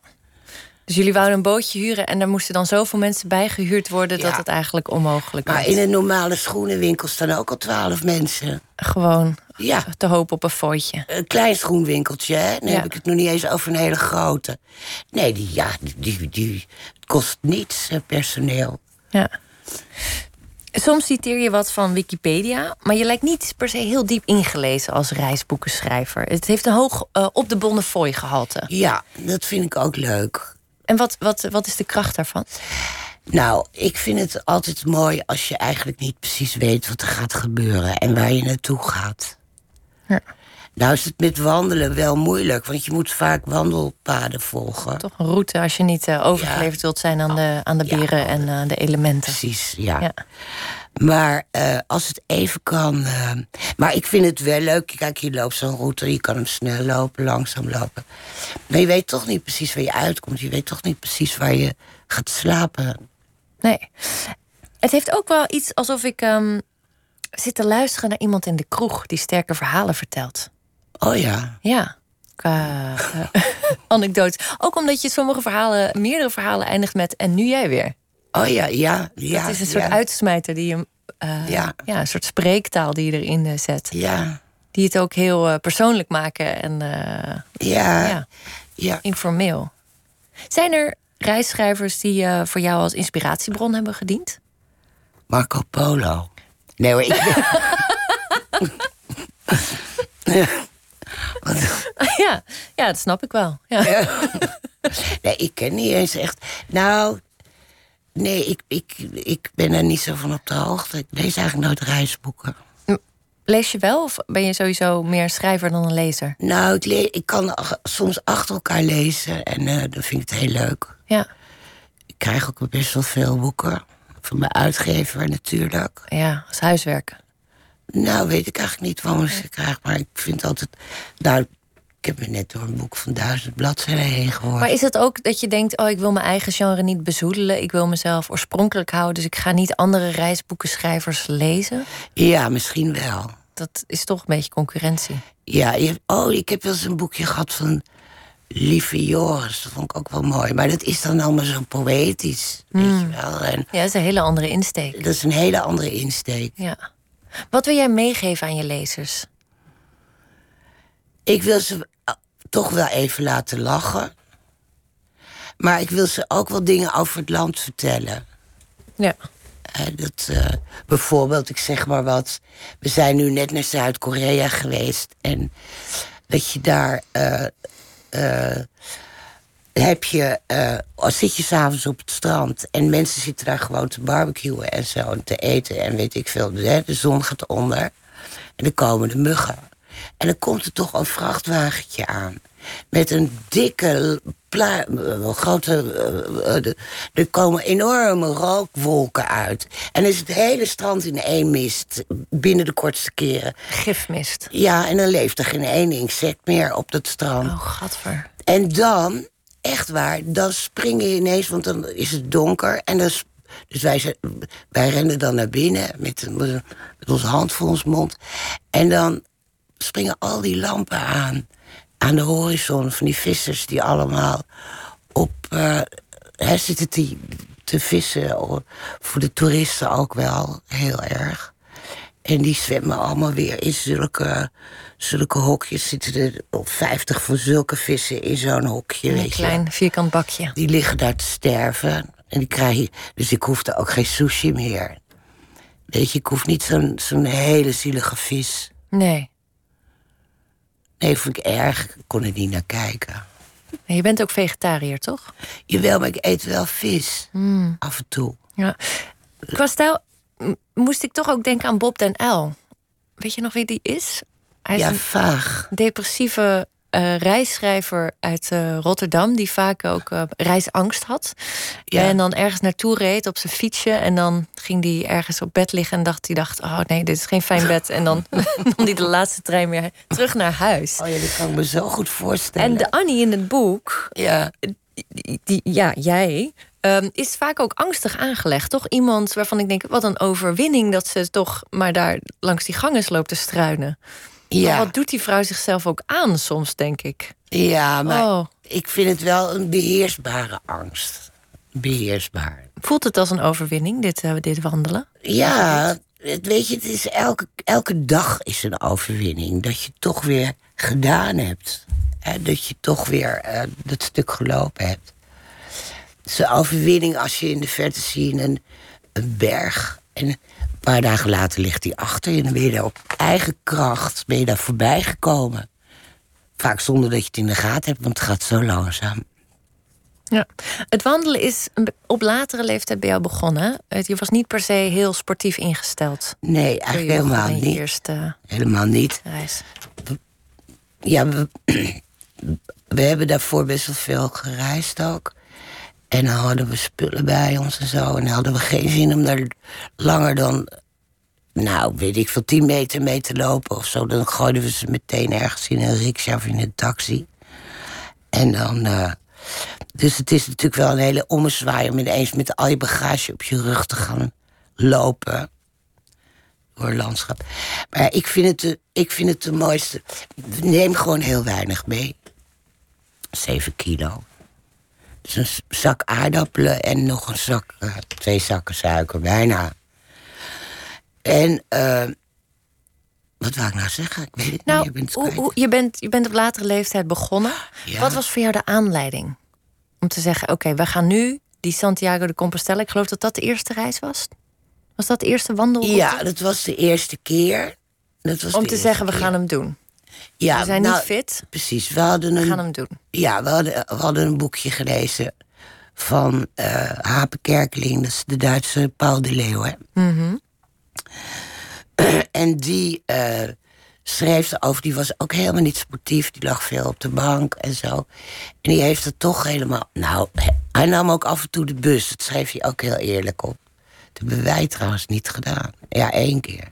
Dus jullie wouden een bootje huren en daar moesten dan zoveel mensen bij gehuurd worden dat het eigenlijk onmogelijk was. Maar in een normale schoenenwinkel staan ook al twaalf mensen. Gewoon ja. te hopen op een fooitje. Een klein schoenwinkeltje, hè? Dan heb ik het nog niet eens over een hele grote. Nee, die, ja, die, die, het kost niets, personeel. Ja. Soms citeer je wat van Wikipedia, maar je lijkt niet per se heel diep ingelezen als reisboekenschrijver. Het heeft een hoog uh, op de Bonnefoy gehalte. Ja, dat vind ik ook leuk. En wat, wat, wat is de kracht daarvan? Nou, ik vind het altijd mooi als je eigenlijk niet precies weet wat er gaat gebeuren en waar je naartoe gaat. Ja. Nou is het met wandelen wel moeilijk, want je moet vaak wandelpaden volgen. Toch een route als je niet uh, overgeleverd wilt zijn aan de, aan de beren en uh, de elementen. Precies, ja. ja. Maar uh, als het even kan. maar ik vind het wel leuk. Kijk, je loopt zo'n route, je kan hem snel lopen, langzaam lopen. Maar je weet toch niet precies waar je uitkomt. Je weet toch niet precies waar je gaat slapen. Nee. Het heeft ook wel iets alsof ik um, zit te luisteren naar iemand in de kroeg die sterke verhalen vertelt. Oh ja. Ja. Qua anekdotes. Ook omdat je sommige verhalen, meerdere verhalen eindigt met en nu jij weer. Oh ja, ja. ja het is een soort uitsmijter die je eh, Ja. ja, een soort spreektaal die je erin eh, zet. Ja, Die het ook heel eh, persoonlijk maken en ja, ja, informeel. Zijn er reisschrijvers die voor jou als inspiratiebron hebben gediend? Marco Polo. Nee hoor, ik ja, ja, dat snap ik wel. Ja. Nee, ik ken niet eens echt. Nou, nee, ik, ik, ik ben er niet zo van op de hoogte. Ik lees eigenlijk nooit reisboeken. Lees je wel of ben je sowieso meer schrijver dan een lezer? Nou, ik, le- ik kan ach- soms achter elkaar lezen en eh, dan vind ik het heel leuk. Ja, Ik krijg ook best wel veel boeken. Van mijn uitgever natuurlijk. ja als huiswerk. Nou, weet ik eigenlijk niet waarom ik ze krijg. Maar ik vind altijd... Nou, ik heb me net door een boek van duizend bladzijden heen gehoord. Maar is het ook dat je denkt: oh, ik wil mijn eigen genre niet bezoedelen. Ik wil mezelf oorspronkelijk houden. Dus ik ga niet andere reisboekenschrijvers lezen. Ja, misschien wel. Dat is toch een beetje concurrentie. Ja, je, oh, ik heb wel eens een boekje gehad van Lieve Joris. Dat vond ik ook wel mooi. Maar dat is dan allemaal zo poëtisch, weet je wel. En Ja, dat is een hele andere insteek. dat is een hele andere insteek. Ja. Wat wil jij meegeven aan je lezers? Ik wil ze toch wel even laten lachen. Maar ik wil ze ook wel dingen over het land vertellen. Ja. Dat, eh, bijvoorbeeld, ik zeg maar wat. We zijn nu net naar Zuid-Korea geweest. En dat je daar. eh, eh, heb je. als zit je s'avonds op het strand. En mensen zitten daar gewoon te barbecuen en zo. En te eten en weet ik veel. De zon gaat onder. En dan komen de muggen. En dan komt er toch een vrachtwagentje aan. Met een dikke, pla- eh, grote. eh, eh, er komen enorme rookwolken uit. En is het hele strand in één mist. Binnen de kortste keren. Gifmist. Ja, en dan leeft er geen één insect meer op dat strand. Oh, gadver. En dan, echt waar, dan spring je ineens, want dan is het donker. En dan, dus wij, wij rennen dan naar binnen met, met onze hand voor ons mond. En dan springen al die lampen aan. Aan de horizon van die vissers die allemaal op. eh, hè, zitten te, te vissen. o- Voor de toeristen ook wel heel erg. En die zwemmen allemaal weer in zulke, zulke hokjes. Zitten er op 50 van zulke vissen in zo'n hokje. Een weet je wel. klein vierkant bakje. Die liggen daar te sterven. En die krijg je, dus ik hoefde ook geen sushi meer. Weet je, ik hoef niet zo'n zo'n hele zielige vis. Nee. Nee, vond ik erg. Ik kon er niet naar kijken. En je bent ook vegetariër, toch? Jawel, maar ik eet wel vis. Hmm. Af en toe. Ja. Qua stijl moest ik toch ook denken aan Bob den Uyl. Weet je nog wie die is? Hij is Ja, een vaag. depressieve eh, reisschrijver uit eh, Rotterdam... die vaak ook eh, reisangst had. Ja. En dan ergens naartoe reed op zijn fietsje... en dan ging hij ergens op bed liggen en dacht hij... dacht, oh nee, dit is geen fijn bed. En dan nam hij de laatste trein weer terug naar huis. Oh ja, dat kan ik me zo goed voorstellen. En de Annie in het boek, Ja, die, die- ja, jij, ehm, is vaak ook angstig aangelegd. Toch iemand waarvan ik denk, wat een overwinning dat ze toch maar daar langs die gangen loopt te struinen. Maar ja, wat doet die vrouw zichzelf ook aan soms, denk ik. ja, maar Oh. ik vind het wel een beheersbare angst. Beheersbaar. Voelt het als een overwinning, dit, eh, dit wandelen? Ja, het, weet je, het is elke, elke dag is een overwinning. Dat je toch weer gedaan hebt. Hè, dat je toch weer eh, dat stuk gelopen hebt. Het is een overwinning als je in de verte ziet een, een berg. En paar dagen later ligt die achter je. En dan ben je daar op eigen kracht ben je daar voorbij gekomen. Vaak zonder dat je het in de gaten hebt, want het gaat zo langzaam. Ja. Het wandelen is op latere leeftijd bij jou begonnen. Je was niet per se heel sportief ingesteld. Nee, eigenlijk je helemaal niet. eerste Helemaal niet. reis. Ja, we, we hebben daarvoor best wel veel gereisd ook. En dan hadden we spullen bij ons en zo. En dan hadden we geen zin om daar langer dan, nou, weet ik veel, 10 meter mee te lopen of zo. Dan gooiden we ze meteen ergens in een riksja of in een taxi. En dan. eh, dus het is natuurlijk wel een hele ommezwaai om ineens met al je bagage op je rug te gaan lopen door het landschap. Maar ik vind het de, ik vind het de mooiste. Neem gewoon heel weinig mee. 7 kilo. Dus een zak aardappelen en nog een zak, eh, twee zakken suiker, bijna. En uh, wat wou ik nou zeggen? Ik weet het nou, niet. Je bent, hoe, je, bent, je bent op latere leeftijd begonnen. Ja. Wat was voor jou de aanleiding om te zeggen: oké, we gaan nu die Santiago de Compostela. Ik geloof dat dat de eerste reis was. Was dat de eerste wandelroute? Ja, dat was de eerste keer. Dat was om te zeggen: we gaan hem doen. Ja, we zijn nou, niet fit. Precies, we hadden We een, gaan hem doen. ja, we hadden, we hadden een boekje gelezen van eh Hape Kerkeling, dat is de Duitse Paul de Leeuw. Hè? Mhm. En die eh, schreef erover, die was ook helemaal niet sportief. Die lag veel op de bank en zo. En die heeft het toch helemaal... Nou, hij nam ook af en toe de bus. Dat schreef hij ook heel eerlijk op. Dat hebben wij trouwens niet gedaan. Ja, één keer.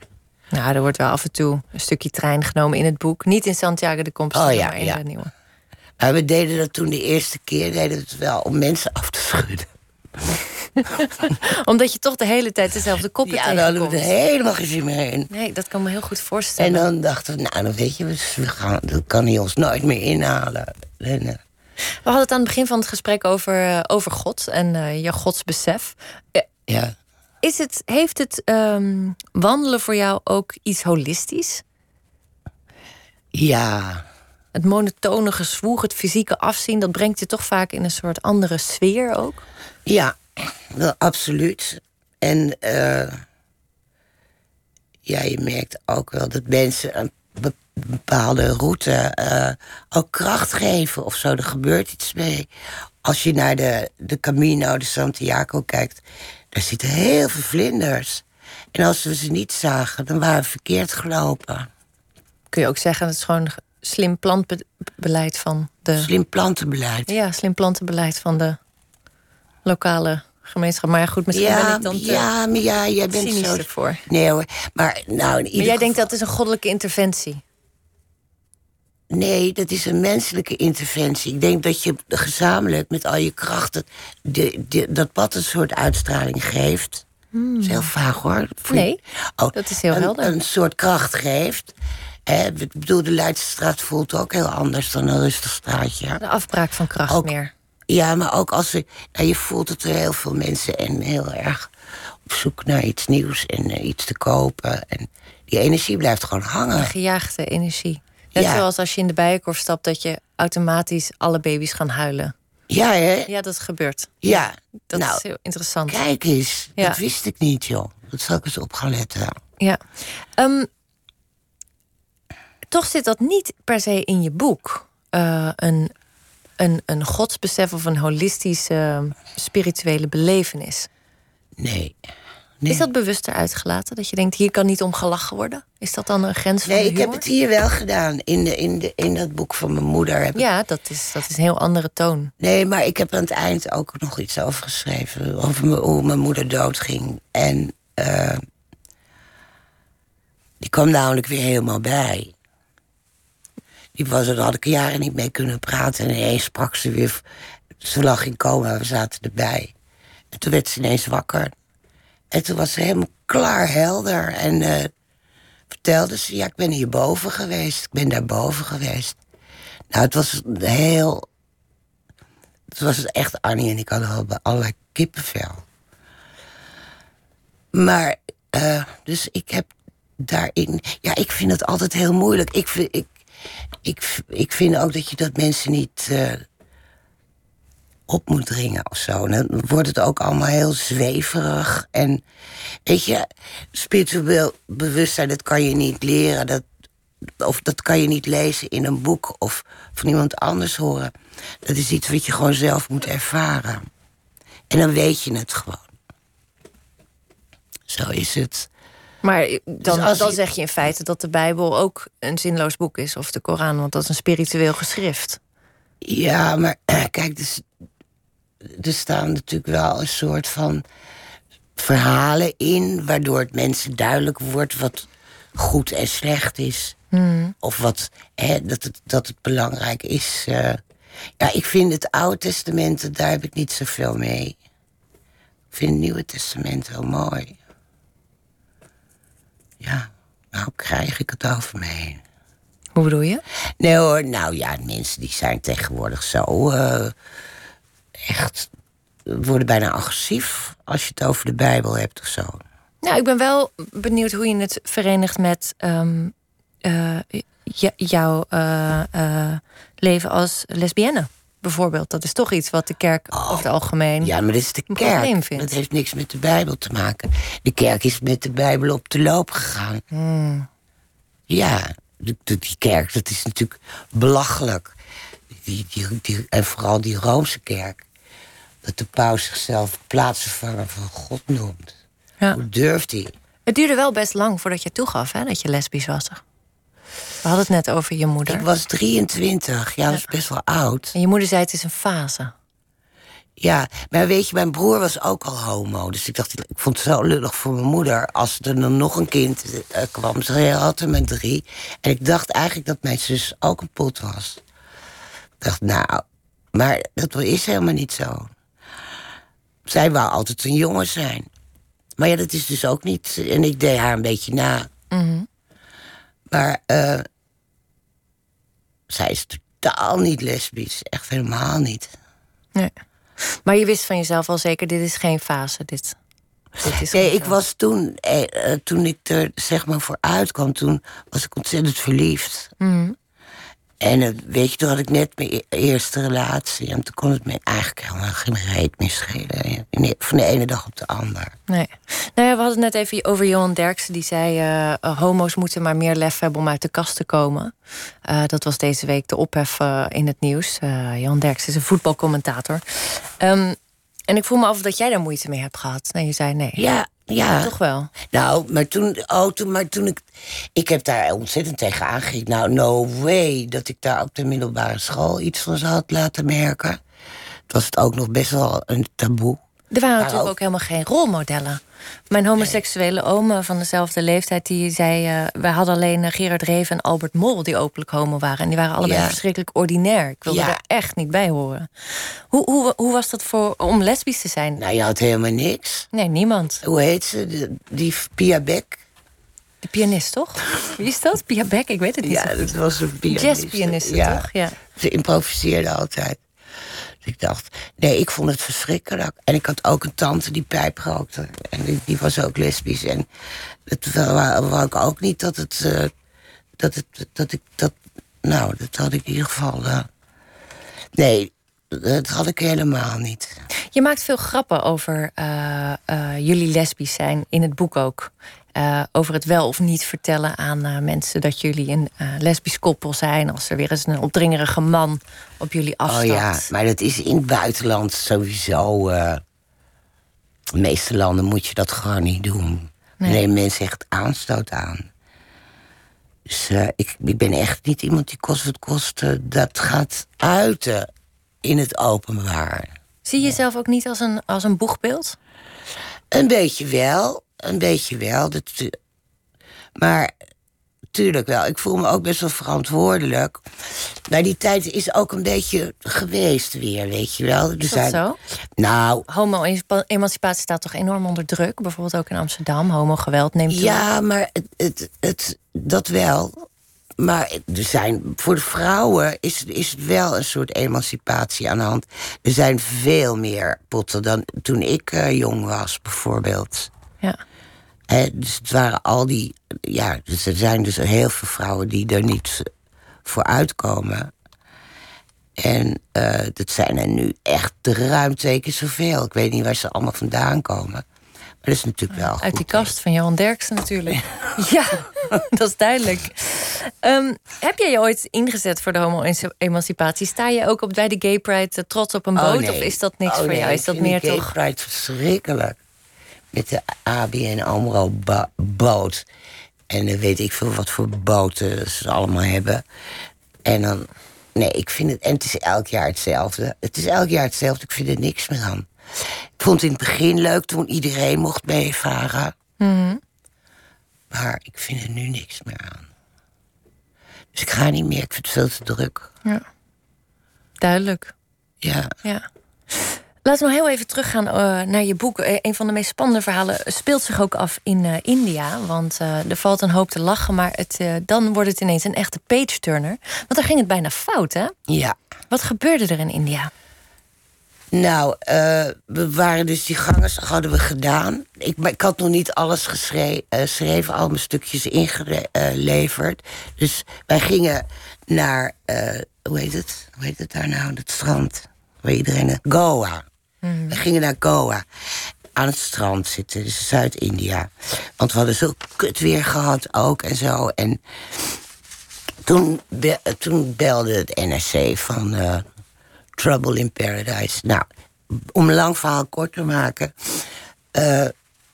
Nou, er wordt wel af en toe een stukje trein genomen in het boek. Niet in Santiago de Compostela, Oh ja, maar in ja. de nieuwe. We deden dat toen de eerste keer, deden we het wel om mensen af te schudden. Omdat je toch de hele tijd dezelfde koppen Ja, daar hadden we tegenkomt. er helemaal geen zin meer in. Nee, dat kan me heel goed En voorstellen. dan dachten we, nou, dan weet je, we gaan, dat kan hij ons nooit meer inhalen. En, We hadden het aan het begin van het gesprek over, eh, over God en eh, je godsbesef. Ja. Is het, heeft het ehm, wandelen voor jou ook iets holistisch? ja, Het monotone gezwoeg, het fysieke afzien, dat brengt je toch vaak in een soort andere sfeer ook? Ja, wel, absoluut. En eh, ja, je merkt ook wel dat mensen een be- bepaalde route eh, ook kracht geven of zo. Er gebeurt iets mee. Als je naar de, de Camino de Santiago kijkt, daar zitten heel veel vlinders. En als we ze niet zagen, dan waren we verkeerd gelopen. Kun je ook zeggen, het is gewoon slim plantbeleid van de. Slim plantenbeleid. Ja, slim plantenbeleid van de lokale gemeenschap. Maar ja, goed, misschien ben Ja, ik dan te ja, maar ja, jij bent cynisch zo... ervoor. Nee hoor, maar nou... In Maar ieder jij denkt dat is een goddelijke interventie. Nee, dat is een menselijke interventie. Ik denk dat je gezamenlijk met al je krachten de, de, dat pad een soort uitstraling geeft. Dat is heel vaag hoor. Nee, Oh, dat is heel een, helder. Een soort kracht geeft. Hè, ik bedoel, de Leidsestraat voelt ook heel anders dan een rustig straatje. De afbraak van kracht Ook- meer. Ja, maar ook als we. Nou, je voelt dat er heel veel mensen en heel erg op zoek naar iets nieuws en eh, iets te kopen. En die energie blijft gewoon hangen. Een gejaagde energie. Net Ja. zoals als je in de bijenkorf stapt, dat je automatisch alle baby's gaan huilen. Ja, hè? Ja, dat gebeurt. Ja. Dat nou, is heel interessant. Kijk eens, Ja. dat wist ik niet, joh. Dat zal ik eens op gaan letten. Ja. Ehm, toch zit dat niet per se in je boek. Eh, een, een, een godsbesef of een holistische spirituele belevenis. Nee. Nee. Is dat bewuster uitgelaten? Dat je denkt, hier kan niet om gelachen worden? Is dat dan een grens van Nee, ik heb het hier wel gedaan. In, de, in, de, in dat boek van mijn moeder. Heb ik- Ja, dat is, dat is een heel andere toon. Nee, maar ik heb aan het eind ook nog iets over geschreven. Over hoe mijn moeder doodging. En eh, die kwam namelijk weer helemaal bij. Die was, daar had ik jaren niet mee kunnen praten. En ineens sprak ze weer. Ze lag in coma, we zaten erbij. En toen werd ze ineens wakker. En toen was ze helemaal klaar, helder. En eh, vertelde ze, ja, ik ben hierboven geweest. Ik ben daarboven geweest. Nou, het was heel het was echt Annie en ik hadden allerlei kippenvel. Maar, eh, dus ik heb daarin... Ja, ik vind het altijd heel moeilijk. Ik vind, ik, ik, ik vind ook dat je dat mensen niet eh, op moet dringen of zo. Dan wordt het ook allemaal heel zweverig. En weet je, spiritueel bewustzijn, dat kan je niet leren. Dat, of dat kan je niet lezen in een boek of van iemand anders horen. Dat is iets wat je gewoon zelf moet ervaren. En dan weet je het gewoon. Zo is het. Maar dan, Dus dan je- zeg je in feite dat de Bijbel ook een zinloos boek is. Of de Koran, want dat is een spiritueel geschrift. Ja, maar kijk, dus, er staan natuurlijk wel een soort van verhalen in... waardoor het mensen duidelijk wordt wat goed en slecht is. Of wat, hè, dat, het, dat het belangrijk is. eh. ja, ik vind het Oude Testament, daar heb ik niet zoveel mee. Ik vind het Nieuwe Testament heel mooi. Ja, nou krijg ik het over me heen. Hoe bedoel je? Nee hoor, nou ja, mensen die zijn tegenwoordig zo eh, echt worden bijna agressief als je het over de Bijbel hebt of zo. Nou, ik ben wel benieuwd hoe je het verenigt met ehm, eh, jouw eh, eh, leven als lesbienne. Bijvoorbeeld, dat is toch iets wat de kerk oh, over het algemeen. Ja, maar dat is de kerk. Dat heeft niks met de Bijbel te maken. De kerk is met de Bijbel op de loop gegaan. Hmm. Ja, die, die kerk, dat is natuurlijk belachelijk. Die, die, die, en vooral die Roomse kerk. Dat de paus zichzelf plaatsvervanger van God noemt. Ja. Hoe durft hij? Het duurde wel best lang voordat je toegaf hè, dat je lesbisch was. We hadden het net over je moeder. Ik was 23, ja, dat is best wel oud. En je moeder zei het is een fase. Ja, maar weet je, mijn broer was ook al homo. Dus ik dacht, ik vond het zo lullig voor mijn moeder. Als er dan nog een kind uh, kwam, ze had er met drie. En ik dacht eigenlijk dat mijn zus ook een pot was. Ik dacht, nou, maar dat is helemaal niet zo. Zij wou altijd een jongen zijn. Maar ja, dat is dus ook niet. En ik deed haar een beetje na. Mm Maar uh, zij is totaal niet lesbisch. Echt helemaal niet. Nee. Maar je wist van jezelf al zeker, dit is geen fase. Dit, dit is nee, ik was toen, eh, eh, toen ik er zeg maar voor uitkwam, toen was ik ontzettend verliefd. Mm en weet je, toen had ik net mijn e-, eerste relatie. En toen kon het me eigenlijk helemaal geen reet meer schelen. Van de ene dag op de ander. Nee. Nou ja, we hadden het net even over Johan Derksen. Die zei, uh, homo's moeten maar meer lef hebben om uit de kast te komen. Uh, dat was deze week de ophef in het nieuws. Johan Derksen is een voetbalcommentator. Um, en ik voel me af dat jij daar moeite mee hebt gehad. Nee, je zei nee. Ja, ja. Toch wel? Nou, maar toen, oh, toen, maar toen ik... Ik heb daar ontzettend tegen aangegeven. Nou, no way dat ik daar op de middelbare school iets van zou laten merken. Het was het ook nog best wel een taboe. Er waren natuurlijk ook helemaal geen rolmodellen. Mijn homoseksuele oom van dezelfde leeftijd, die zei... Uh, wij hadden alleen uh, Gerard Reven en Albert Mol die openlijk homo waren. En die waren allebei verschrikkelijk ordinair. Ik wilde er echt niet bij horen. Hoe, hoe, hoe was dat voor, om lesbisch te zijn? Nou, je had helemaal niks. Nee, niemand. Hoe heet ze? Die Pia Beck? De pianist, toch? Wie is dat? Pia Beck? Ik weet het niet. Ja, dat was een pianist. Jazzpianiste, ja. toch? Ja. Ze improviseerde altijd. Ik dacht, nee, ik vond het verschrikkelijk. En ik had ook een tante die pijp rookte. En die, die was ook lesbisch. En het wou, ik ook niet dat het... Uh, dat, het dat ik dat... Nou, dat had ik in ieder geval... Uh, nee, dat had ik helemaal niet. Je maakt veel grappen over uh, jullie lesbisch zijn in het boek ook. Uh, over het wel of niet vertellen aan uh, mensen dat jullie een uh, lesbisch koppel zijn. Als er weer eens een opdringerige man op jullie afstapt. Oh ja, maar dat is in het buitenland sowieso. de meeste landen moet je dat gewoon niet doen. Nee, nee mensen echt aanstoot aan. Dus ik, ik ben echt niet iemand die kost wat kost dat gaat uiten in het openbaar. Zie je jezelf ook niet als een, als een boegbeeld? Een beetje wel een beetje wel. Dat, maar tuurlijk wel. Ik voel me ook best wel verantwoordelijk. Maar die tijd is ook een beetje geweest weer, weet je wel. Is dat zo? Nou... Homo-emancipatie staat toch enorm onder druk? Bijvoorbeeld ook in Amsterdam. Homo-geweld neemt toe. Ja, maar het, het, het, dat wel. Maar er zijn, voor de vrouwen is, is wel een soort emancipatie aan de hand. Er zijn veel meer potten dan toen ik uh, jong was, bijvoorbeeld. Ja dus het waren al die. Ja, dus er zijn dus heel veel vrouwen die er niet voor uitkomen. En uh, dat zijn er nu echt ruim twee keer zoveel. Ik weet niet waar ze allemaal vandaan komen. Maar dat is natuurlijk wel. Uit die kast van Johan Derksen natuurlijk. ja, dat is duidelijk. Um, heb jij je ooit ingezet voor de homo-emancipatie? Sta je ook op, bij de Gay Pride eh, trots op een oh, boot? Of is dat niks oh, voor jou? Is dat meer Gay toch? Pride verschrikkelijk met de ABN AMRO boot. En dan weet ik veel wat voor boten ze allemaal hebben. En dan, nee, ik vind het, en het is elk jaar hetzelfde. Het is elk jaar hetzelfde, ik vind er niks meer aan. Ik vond het in het begin leuk toen iedereen mocht meevaren. Mm Maar ik vind er nu niks meer aan. Dus ik ga niet meer, ik vind het veel te druk. Ja. Duidelijk. Ja. Ja. Laten we heel even teruggaan uh, naar je boek. Uh, een van de meest spannende verhalen speelt zich ook af in uh, India. Want er valt een hoop te lachen, maar het, dan wordt het ineens een echte page-turner. Want daar ging het bijna fout, hè? Ja. Wat gebeurde er in India? Nou, we waren dus die gangers hadden we gedaan. Ik, ik had nog niet alles geschreven, al mijn stukjes ingeleverd. Dus wij gingen naar, hoe heet het? Hoe heet het daar nou? Het strand. Waar iedereen. Goa. Mm. We gingen naar Goa. Aan het strand zitten, dus Zuid-India. Want we hadden zo kut weer gehad ook en zo. En toen, toen belde het NRC van Trouble in Paradise. Nou, om een lang verhaal kort te maken. Uh,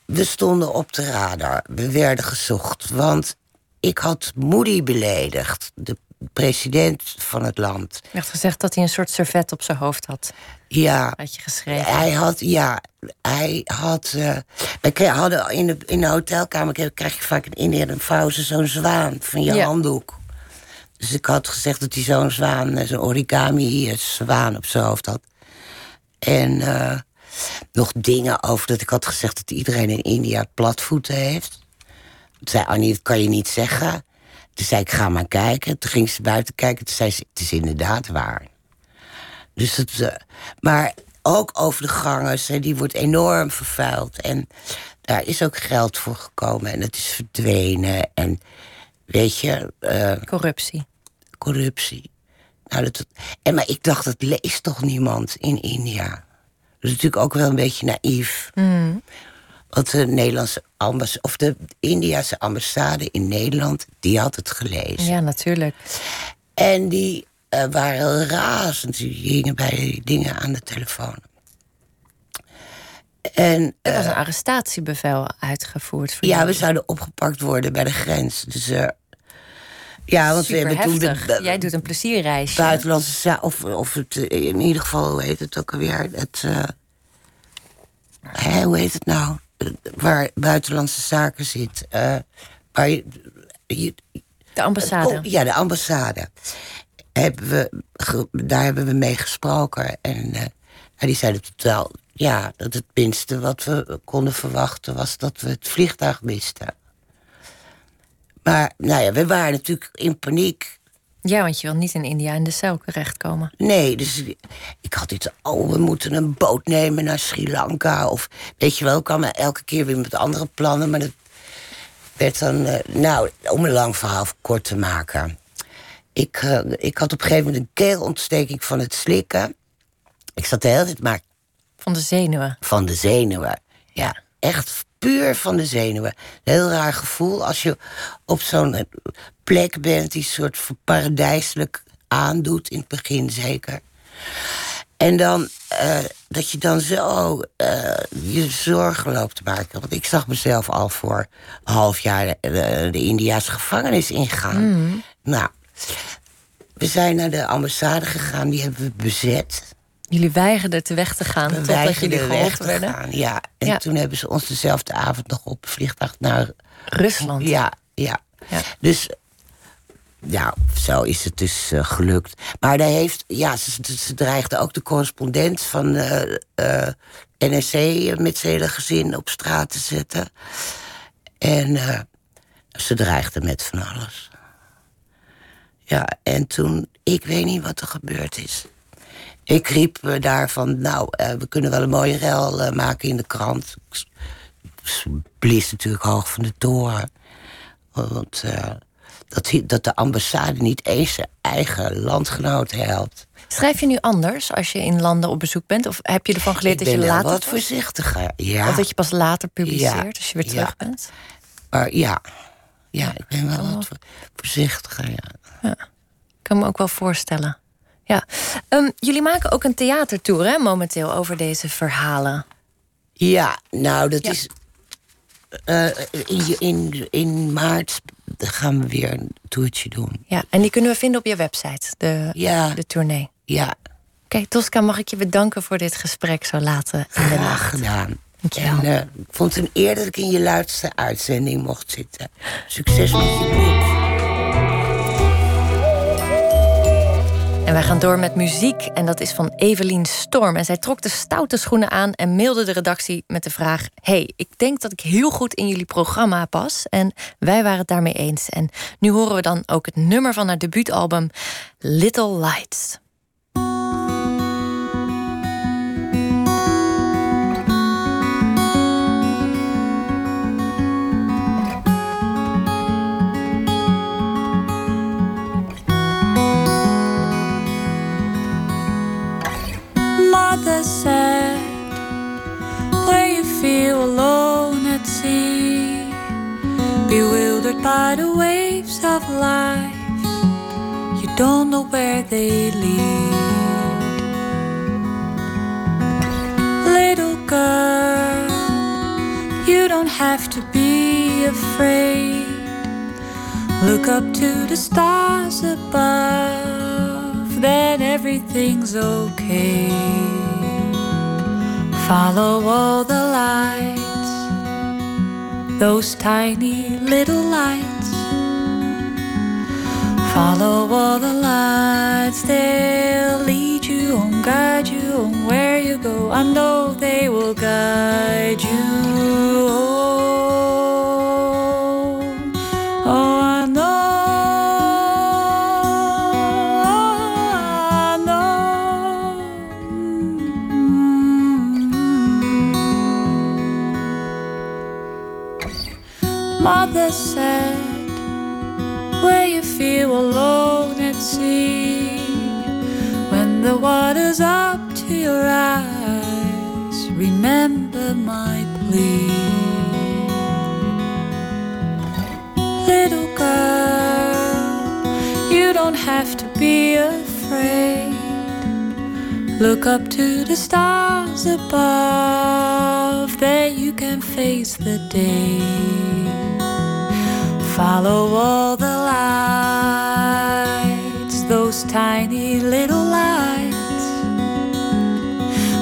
we stonden op de radar. We werden gezocht. Want ik had Moody beledigd. De president van het land. Je had gezegd dat hij een soort servet op zijn hoofd had. Ja. Had je geschreven? Hij had, ja. Hij had. Uh, wij hadden in de, in de hotelkamer krijg je vaak in een pauze zo'n zwaan van je handdoek. Dus ik had gezegd dat hij zo'n zwaan, eh, zo'n origami hier, zwaan op zijn hoofd had. En uh, nog dingen over dat ik had gezegd dat iedereen in India platvoeten heeft. Zei Annie, dat kan je niet zeggen. Toen zei ik, ga maar kijken. Toen ging ze buiten kijken. Toen zei ze, het is inderdaad waar. Dus het, uh, maar ook over de gangers, hè, die wordt enorm vervuild. En daar is ook geld voor gekomen en het is verdwenen. En weet je... Uh, corruptie. Corruptie. Nou, dat, en maar ik dacht, dat leest toch niemand in India? Dat is natuurlijk ook wel een beetje naïef. Mm. Want de Nederlandse ambassade, of de Indiase ambassade in Nederland, die had het gelezen. Ja, natuurlijk. En die uh, waren razend. Die gingen bij dingen aan de telefoon. En, er was een arrestatiebevel uitgevoerd. Voor ja, we zouden opgepakt worden bij de grens. Dus uh, ja, want we hebben toen. De, Jij doet een plezierreisje. Buitenlandse of, of het, in ieder geval, hoe heet het ook alweer? Het, uh, hè, hoe heet het nou? Waar buitenlandse zaken zit. Uh, waar je, de ambassade. ja, de ambassade. Hebben we, daar hebben we mee gesproken. En uh, die zeiden totaal. Ja, dat het minste wat we konden verwachten was dat we het vliegtuig misten. Maar nou ja, we waren natuurlijk in paniek. Ja, want je wil niet in India in de cel terechtkomen. Nee, dus ik had iets. Oh, we moeten een boot nemen naar Sri Lanka. Of weet je wel, ik kwam elke keer weer met andere plannen. Maar dat werd dan. Uh, nou, om een lang verhaal kort te maken. Ik, uh, ik had op een gegeven moment een keelontsteking van het slikken. Ik zat de hele tijd maar. Van de zenuwen. Van de zenuwen, ja. Echt puur van de zenuwen. Een heel raar gevoel als je op zo'n plek bent die soort paradijselijk aandoet, in het begin zeker. En dan uh, dat je dan zo uh, je zorgen loopt te maken. Want ik zag mezelf al voor een half jaar de, de, de India's gevangenis ingaan. Mm. Nou, we zijn naar de ambassade gegaan, die hebben we bezet. Jullie weigerden te weg te gaan we totdat jullie geholpen werden? Gaan, ja, en toen hebben ze ons dezelfde avond nog op vliegtuig naar... Rusland? Ja, ja. ja. Dus ja, zo is het dus uh, gelukt. Maar daar heeft, ja, ze, ze dreigde ook de correspondent van uh, uh, NRC met zijn hele gezin op straat te zetten. En ze dreigde met van alles. Ja, en toen, ik weet niet wat er gebeurd is. Ik riep uh, daarvan, nou, uh, we kunnen wel een mooie rel uh, maken in de krant. Blies natuurlijk hoog van de toren. Want dat, dat de ambassade niet eens zijn eigen landgenoot helpt. Schrijf je nu anders als je in landen op bezoek bent? Of heb je ervan geleerd dat je later... wat voorzichtiger, ja. Of dat je pas later publiceert als je weer terug bent? Maar ja. Ja, ik ben wel wat voorzichtiger, ja. ja. Ik kan me ook wel voorstellen. Ja. Um, jullie maken ook een theatertour hè, momenteel over deze verhalen. Ja, nou, dat is. Uh, in, in, in maart gaan we weer een toertje doen. Ja, en die kunnen we vinden op je website, de, ja. de tournee. Ja. Oké, okay, Tosca, mag ik je bedanken voor dit gesprek zo later in de Graag gedaan. En, uh, ik vond het een eer dat ik in je laatste uitzending mocht zitten. Succes met je boek. En wij gaan door met muziek en dat is van Evelien Storm. En zij trok de stoute schoenen aan en mailde de redactie met de vraag... hey, ik denk dat ik heel goed in jullie programma pas. En wij waren het daarmee eens. En nu horen we dan ook het nummer van haar debuutalbum Little Lights. mother said, where you feel alone at sea, bewildered by the waves of life, you don't know where they lead. Little girl, you don't have to be afraid. Look up to the stars above, then everything's okay. Follow all the lights, those tiny little lights. Follow all the lights, they'll lead you on, guide you on where you go. I know they will guide you. Feel alone at sea, when the water's up to your eyes, remember my plea. Little girl, you don't have to be afraid. Look up to the stars above, there you can face the day. Follow all the lights, those tiny little lights.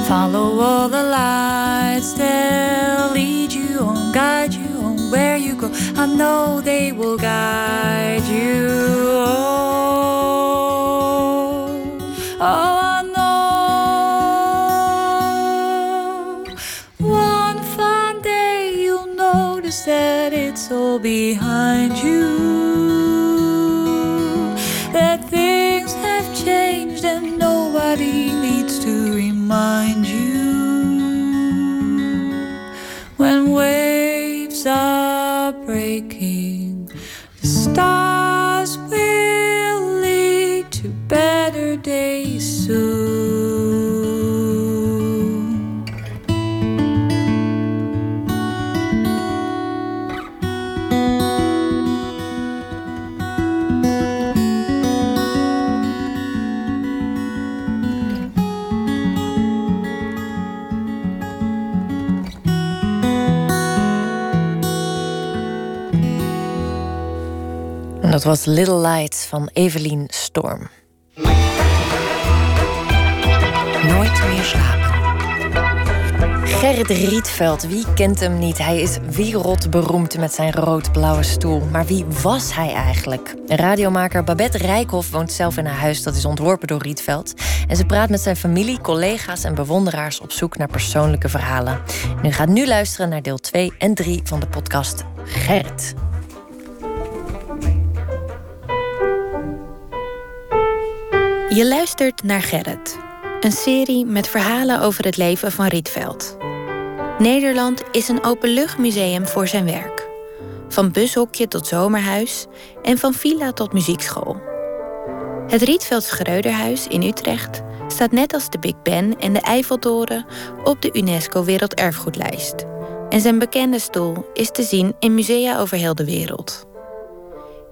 Follow all the lights, they'll lead you on, guide you on where you go. I know they will guide you. Oh, oh I know. One fine day you'll notice that it's all behind dat was Little Lights van Evelien Storm. Nooit meer slapen. Gerrit Rietveld, wie kent hem niet? Hij is wereldberoemd met zijn rood-blauwe stoel. Maar wie was hij eigenlijk? Radiomaker Babette Rijkhoff woont zelf in een huis dat is ontworpen door Rietveld. En ze praat met zijn familie, collega's en bewonderaars op zoek naar persoonlijke verhalen. En u gaat nu luisteren naar deel 2 en 3 van de podcast Gerrit. Je luistert naar Gerrit, een serie met verhalen over het leven van Rietveld. Nederland is een openluchtmuseum voor zijn werk. Van bushokje tot zomerhuis en van villa tot muziekschool. Het Rietveld Schreuderhuis in Utrecht staat net als de Big Ben en de Eiffeltoren op de UNESCO Werelderfgoedlijst. En zijn bekende stoel is te zien in musea over heel de wereld.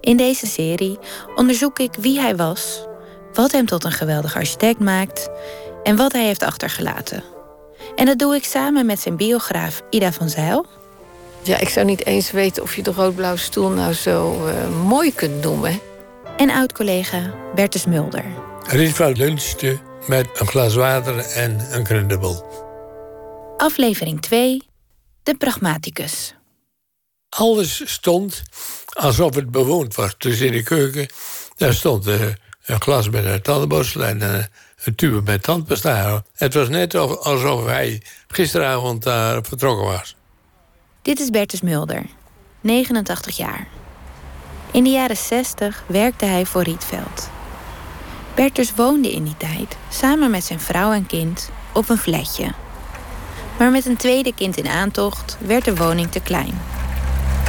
In deze serie onderzoek ik wie hij was, wat hem tot een geweldig architect maakt en wat hij heeft achtergelaten. En dat doe ik samen met zijn biograaf Ida van Zijl. Ja, ik zou niet eens weten of je de rood-blauwe stoel nou zo eh, mooi kunt noemen. En oud-collega Bertus Mulder. Rietveld lunchte met een glas water en een krentenbol. Aflevering 2. De Pragmaticus. Alles stond alsof het bewoond was. Dus in de keuken daar stond eh, een glas met een tandenborstel en eh, een tube met tandpasta. Het was net of- alsof hij gisteravond daar vertrokken was. Dit is Bertus Mulder, 89 jaar. In de jaren 60 werkte hij voor Rietveld. Bertus woonde in die tijd samen met zijn vrouw en kind op een flatje. Maar met een tweede kind in aantocht werd de woning te klein.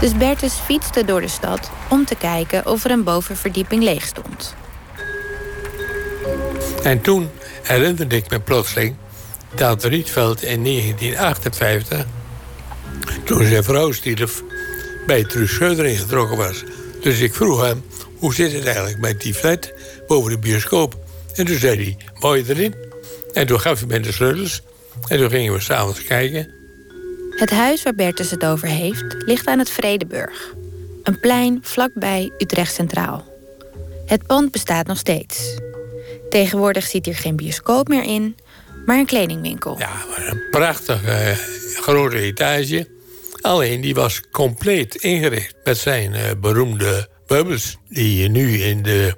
Dus Bertus fietste door de stad om te kijken of er een bovenverdieping leeg stond. En toen herinnerde ik me plotseling dat Rietveld in 1958, toen zijn vrouw stierf, bij Truus Schreuder ingetrokken was. Dus ik vroeg hem, hoe zit het eigenlijk met die flat boven de bioscoop? En toen zei hij, je erin? En toen gaf hij me de sleutels. En toen gingen we s'avonds kijken. Het huis waar Bertus het over heeft, ligt aan het Vredeburg. Een plein vlakbij Utrecht Centraal. Het pand bestaat nog steeds. Tegenwoordig zit hier geen bioscoop meer in, maar een kledingwinkel. Ja, een prachtige eh, grote etage. Alleen die was compleet ingericht met zijn uh, beroemde meubels... die je nu in de,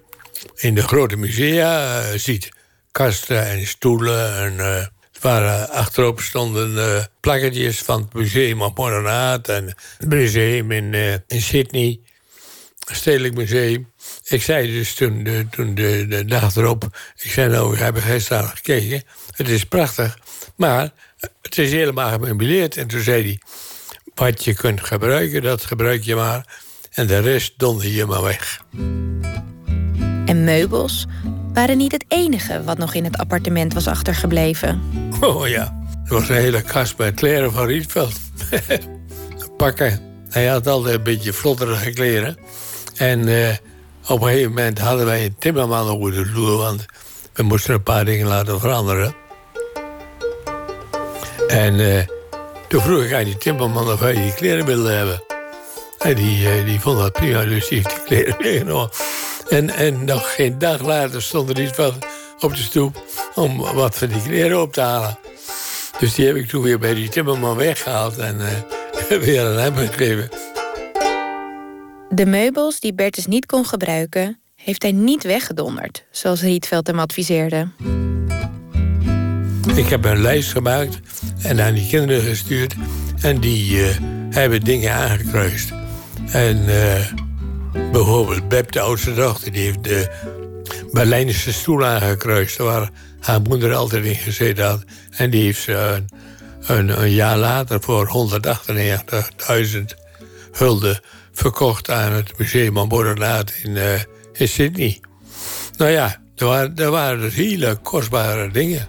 in de grote musea uh, ziet. Kasten en stoelen en... Waar achterop stonden plakketjes van het museum op Modernaat... en het museum in, in Sydney, Stedelijk Museum. Ik zei dus toen, de, toen de, de dag erop... ik zei nou, we hebben gisteren gekeken. Het is prachtig, maar het is helemaal gemeubileerd. En toen zei hij, wat je kunt gebruiken, dat gebruik je maar. En de rest donder je maar weg. En meubels waren niet het enige wat nog in het appartement was achtergebleven. Oh ja, er was een hele kast met kleren van Rietveld. Pakken. Hij had altijd een beetje vlotterige kleren. En uh, op een gegeven moment hadden wij een timmerman over de vloer... want we moesten een paar dingen laten veranderen. En uh, toen vroeg ik aan die timmerman of hij die kleren wilde hebben. En die, uh, die vond dat prima, dus die heeft die kleren meegenomen. En, en nog geen dag later stond er iets van op de stoep... om wat van die kleren op te halen. Dus die heb ik toen weer bij die timmerman weggehaald... en uh, weer aan hem gegeven. De meubels die Bertus niet kon gebruiken... heeft hij niet weggedonderd, zoals Rietveld hem adviseerde. Ik heb een lijst gemaakt en aan die kinderen gestuurd. En die uh, hebben dingen aangekruist. En uh, bijvoorbeeld Beb, de oudste dochter, die heeft de Berlijnse stoel aangekruist. Waar haar moeder altijd in gezeten had. En die heeft ze een, een, een jaar later voor 198.000 gulden verkocht aan het Museum van in, uh, in Sydney. Nou ja, er waren, er waren dus hele kostbare dingen.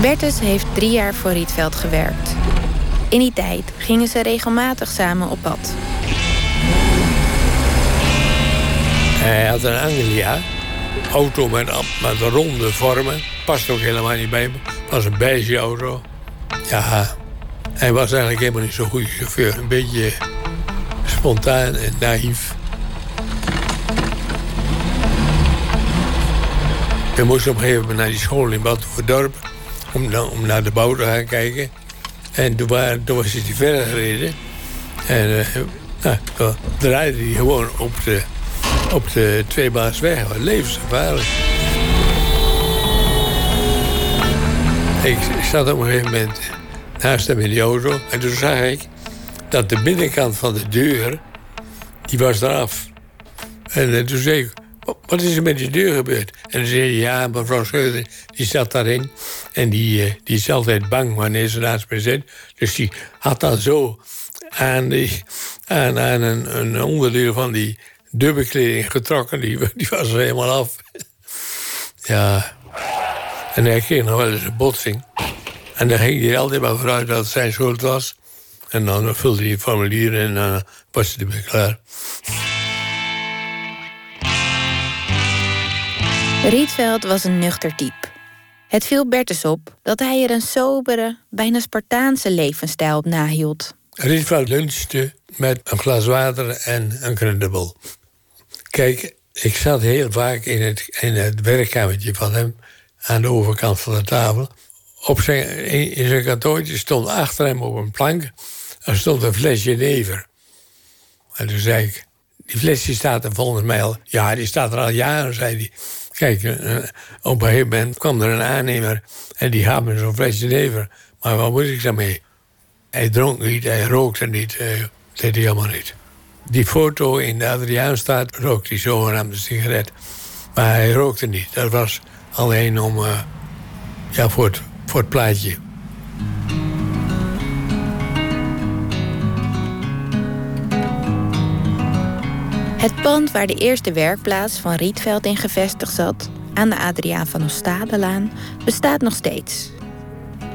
Bertus heeft drie jaar voor Rietveld gewerkt. In die tijd gingen ze regelmatig samen op pad. Hij had een Anglia, auto met, met ronde vormen. Past ook helemaal niet bij me. was een beige auto. Ja, hij was eigenlijk helemaal niet zo'n goede chauffeur. Een beetje spontaan en naïef. We moesten op een gegeven moment naar die school in Batuverdorp... Om, om naar de bouw te gaan kijken. En toen, toen was hij verder gereden. En uh, nou, toen draaide hij gewoon op de, op de tweebaansweg. Levensgevaarlijk. Ik zat op een gegeven moment naast hem in de auto. En toen zag ik dat de binnenkant van de deur, die was eraf. En uh, toen zei ik, wat is er met die deur gebeurd? En dan zei hij, ja, mevrouw Schreuder, die zat daarin. En die, uh, die is altijd bang wanneer ze naast me zit. Dus die had dan zo aan, die, een, een onderdeel van die dubbelkleding getrokken. Die, die was er helemaal af. ja. En hij kreeg nog wel eens een botsing. En dan ging hij altijd maar vooruit dat het zijn schuld was. En dan vulde hij het formulier en dan was hij ermee klaar. Rietveld was een nuchter type. Het viel Bertus op dat hij er een sobere, bijna Spartaanse levensstijl op nahield. Rietveld lunchte met een glas water en een krentenbol. Kijk, ik zat heel vaak in het, in het werkkamertje van hem... aan de overkant van de tafel. Op zijn, in zijn kantoortje stond achter hem op een plank... er stond een flesje never. En toen zei ik, die flesje staat er volgens mij al... Ja, die staat er al jaren, zei hij. Kijk, uh, op een gegeven moment kwam er een aannemer... en die gaf me zo'n flesje never. Maar wat moet ik daarmee? Hij dronk niet, hij rookte niet. Dat deed hij helemaal niet. Die foto in de Adriaanstaat rookte hij zogenaamde sigaret. Maar hij rookte niet. Dat was alleen om... Uh, ja, voor het, voor het plaatje. Het pand waar de eerste werkplaats van Rietveld in gevestigd zat, aan de Adriaan van Oostadelaan, bestaat nog steeds.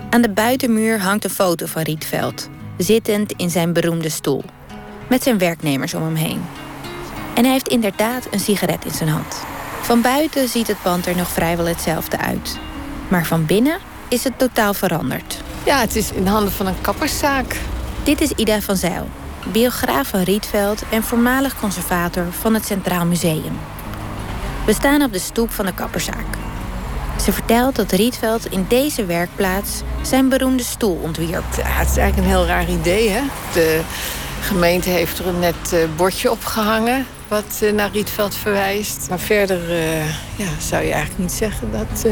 Aan de buitenmuur hangt een foto van Rietveld, zittend in zijn beroemde stoel, met zijn werknemers om hem heen. En hij heeft inderdaad een sigaret in zijn hand. Van buiten ziet het pand er nog vrijwel hetzelfde uit. Maar van binnen is het totaal veranderd. Ja, het is in handen van een kapperszaak. Dit is Ida van Zijl, biograaf van Rietveld en voormalig conservator van het Centraal Museum. We staan op de stoep van de kapperszaak. Ze vertelt dat Rietveld in deze werkplaats zijn beroemde stoel ontwierp. Ja, het is eigenlijk een heel raar idee, hè? De gemeente heeft er een net uh, bordje opgehangen wat uh, naar Rietveld verwijst. Maar verder uh, ja, zou je eigenlijk niet zeggen dat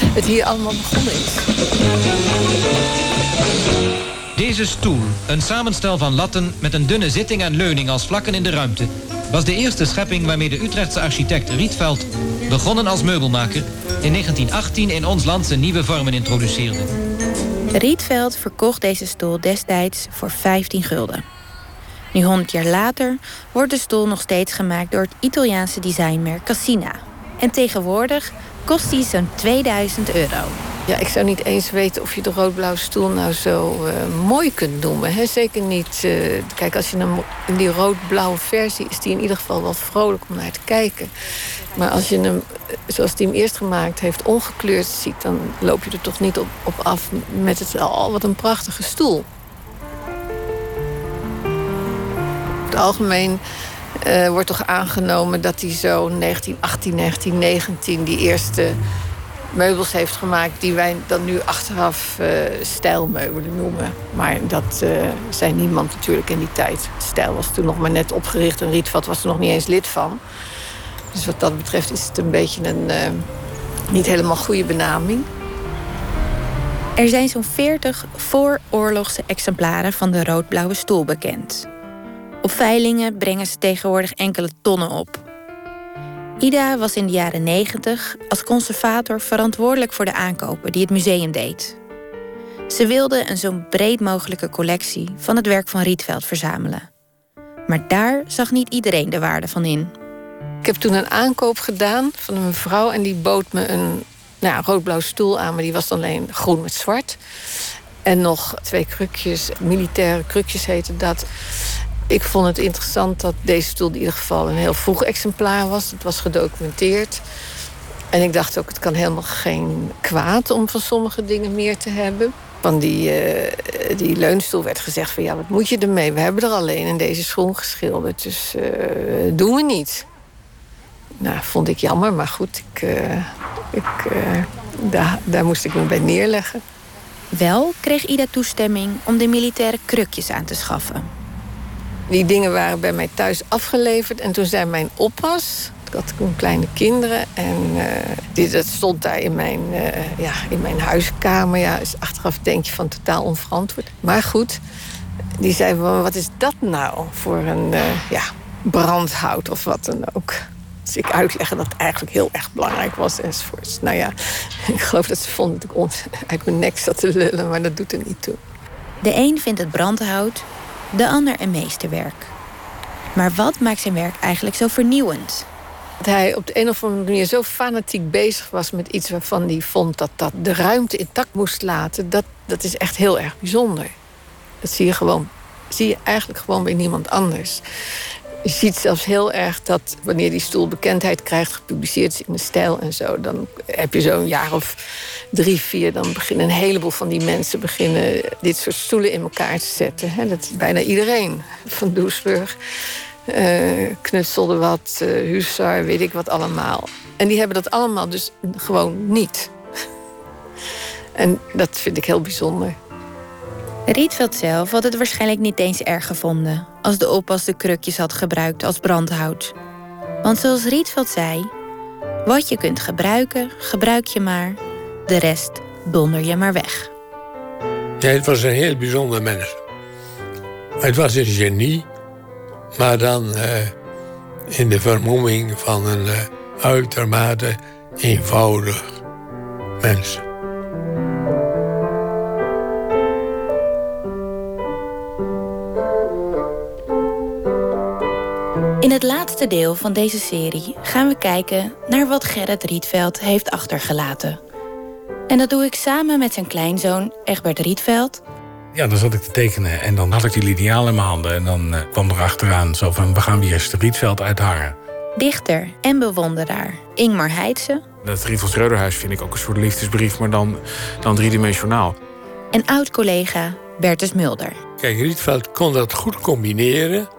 het hier allemaal begonnen is. Deze stoel, een samenstel van latten met een dunne zitting en leuning als vlakken in de ruimte, was de eerste schepping waarmee de Utrechtse architect Rietveld, begonnen als meubelmaker, in 1918 in ons land zijn nieuwe vormen introduceerde. Rietveld verkocht deze stoel destijds voor 15 gulden. Nu 100 jaar later wordt de stoel nog steeds gemaakt door het Italiaanse designmerk Cassina. En tegenwoordig kost die zo'n 2000 euro. Ja, ik zou niet eens weten of je de rood-blauwe stoel nou zo uh, mooi kunt noemen. Hè? Zeker niet. Uh, kijk, als je hem in die rood-blauwe versie is die in ieder geval wel vrolijk om naar te kijken. Maar als je hem, zoals hij hem eerst gemaakt heeft, ongekleurd ziet, dan loop je er toch niet op, op af met het al wat een prachtige stoel. het algemeen uh, wordt toch aangenomen dat hij zo 1918, 1919 die eerste meubels heeft gemaakt die wij dan nu achteraf uh, stijlmeubelen noemen. Maar dat uh, zei niemand natuurlijk in die tijd. Stijl was toen nog maar net opgericht en Rietveld was er nog niet eens lid van. Dus wat dat betreft is het een beetje een niet helemaal goede benaming. Er zijn zo'n 40 vooroorlogse exemplaren van de rood-blauwe stoel bekend. Op veilingen brengen ze tegenwoordig enkele tonnen op. Ida was in de jaren 90 als conservator verantwoordelijk voor de aankopen die het museum deed. Ze wilde een zo breed mogelijke collectie van het werk van Rietveld verzamelen. Maar daar zag niet iedereen de waarde van in. Ik heb toen een aankoop gedaan van een mevrouw en die bood me een nou, rood-blauw stoel aan, maar die was alleen groen met zwart. En nog twee krukjes, militaire krukjes heette dat. Ik vond het interessant dat deze stoel in ieder geval een heel vroeg exemplaar was. Het was gedocumenteerd. En ik dacht ook, het kan helemaal geen kwaad om van sommige dingen meer te hebben. Van die, uh, die leunstoel werd gezegd van ja, wat moet je ermee? We hebben er alleen in deze schoen geschilderd, dus uh, doen we niet. Nou, vond ik jammer, maar goed, ik, uh, ik, daar, daar moest ik me bij neerleggen. Wel kreeg Ida toestemming om de militaire krukjes aan te schaffen. Die dingen waren bij mij thuis afgeleverd. En toen zei mijn oppas, ik had toen kleine kinderen. En uh, die, dat stond daar in mijn, uh, ja, in mijn huiskamer. Ja, dus achteraf denk je van totaal onverantwoord. Maar goed, die zei wat is dat nou voor een uh, ja, brandhout of wat dan ook. Dus ik uitleggen dat het eigenlijk heel erg belangrijk was enzovoorts. Nou ja, ik geloof dat ze vonden dat ik uit mijn nek zat te lullen, maar dat doet er niet toe. De een vindt het brandhout, de ander een meesterwerk. Maar wat maakt zijn werk eigenlijk zo vernieuwend? Dat hij op de een of andere manier zo fanatiek bezig was met iets waarvan hij vond dat dat de ruimte intact moest laten, dat, dat is echt heel erg bijzonder. Dat zie je gewoon, zie je eigenlijk gewoon bij niemand anders. Je ziet zelfs heel erg dat wanneer die stoel bekendheid krijgt, gepubliceerd is in de stijl en zo, dan heb je zo'n jaar of drie, vier, dan beginnen een heleboel van die mensen beginnen dit soort stoelen in elkaar te zetten. Dat is bijna iedereen van Doesburg. Uh, knutselde wat, uh, weet ik wat allemaal. En die hebben dat allemaal dus gewoon niet. en dat vind ik heel bijzonder. Rietveld zelf had het waarschijnlijk niet eens erg gevonden als de oppas de krukjes had gebruikt als brandhout. Want zoals Rietveld zei: wat je kunt gebruiken, gebruik je maar. De rest donder je maar weg. Ja, het was een heel bijzonder mens. Het was een genie, maar dan uh, in de vermomming van een uh, uitermate eenvoudig mens. In het laatste deel van deze serie gaan we kijken naar wat Gerrit Rietveld heeft achtergelaten. En dat doe ik samen met zijn kleinzoon Egbert Rietveld. Ja, dan zat ik te tekenen en dan had ik die liniaal in mijn handen. En dan uh, kwam er achteraan zo van, we gaan weer het Rietveld uithangen. Dichter en bewonderaar Ingmar Heidse. Dat Rietveld Schreuderhuis vind ik ook een soort liefdesbrief, maar dan, dan driedimensionaal. En oud-collega Bertus Mulder. Kijk, Rietveld kon dat goed combineren.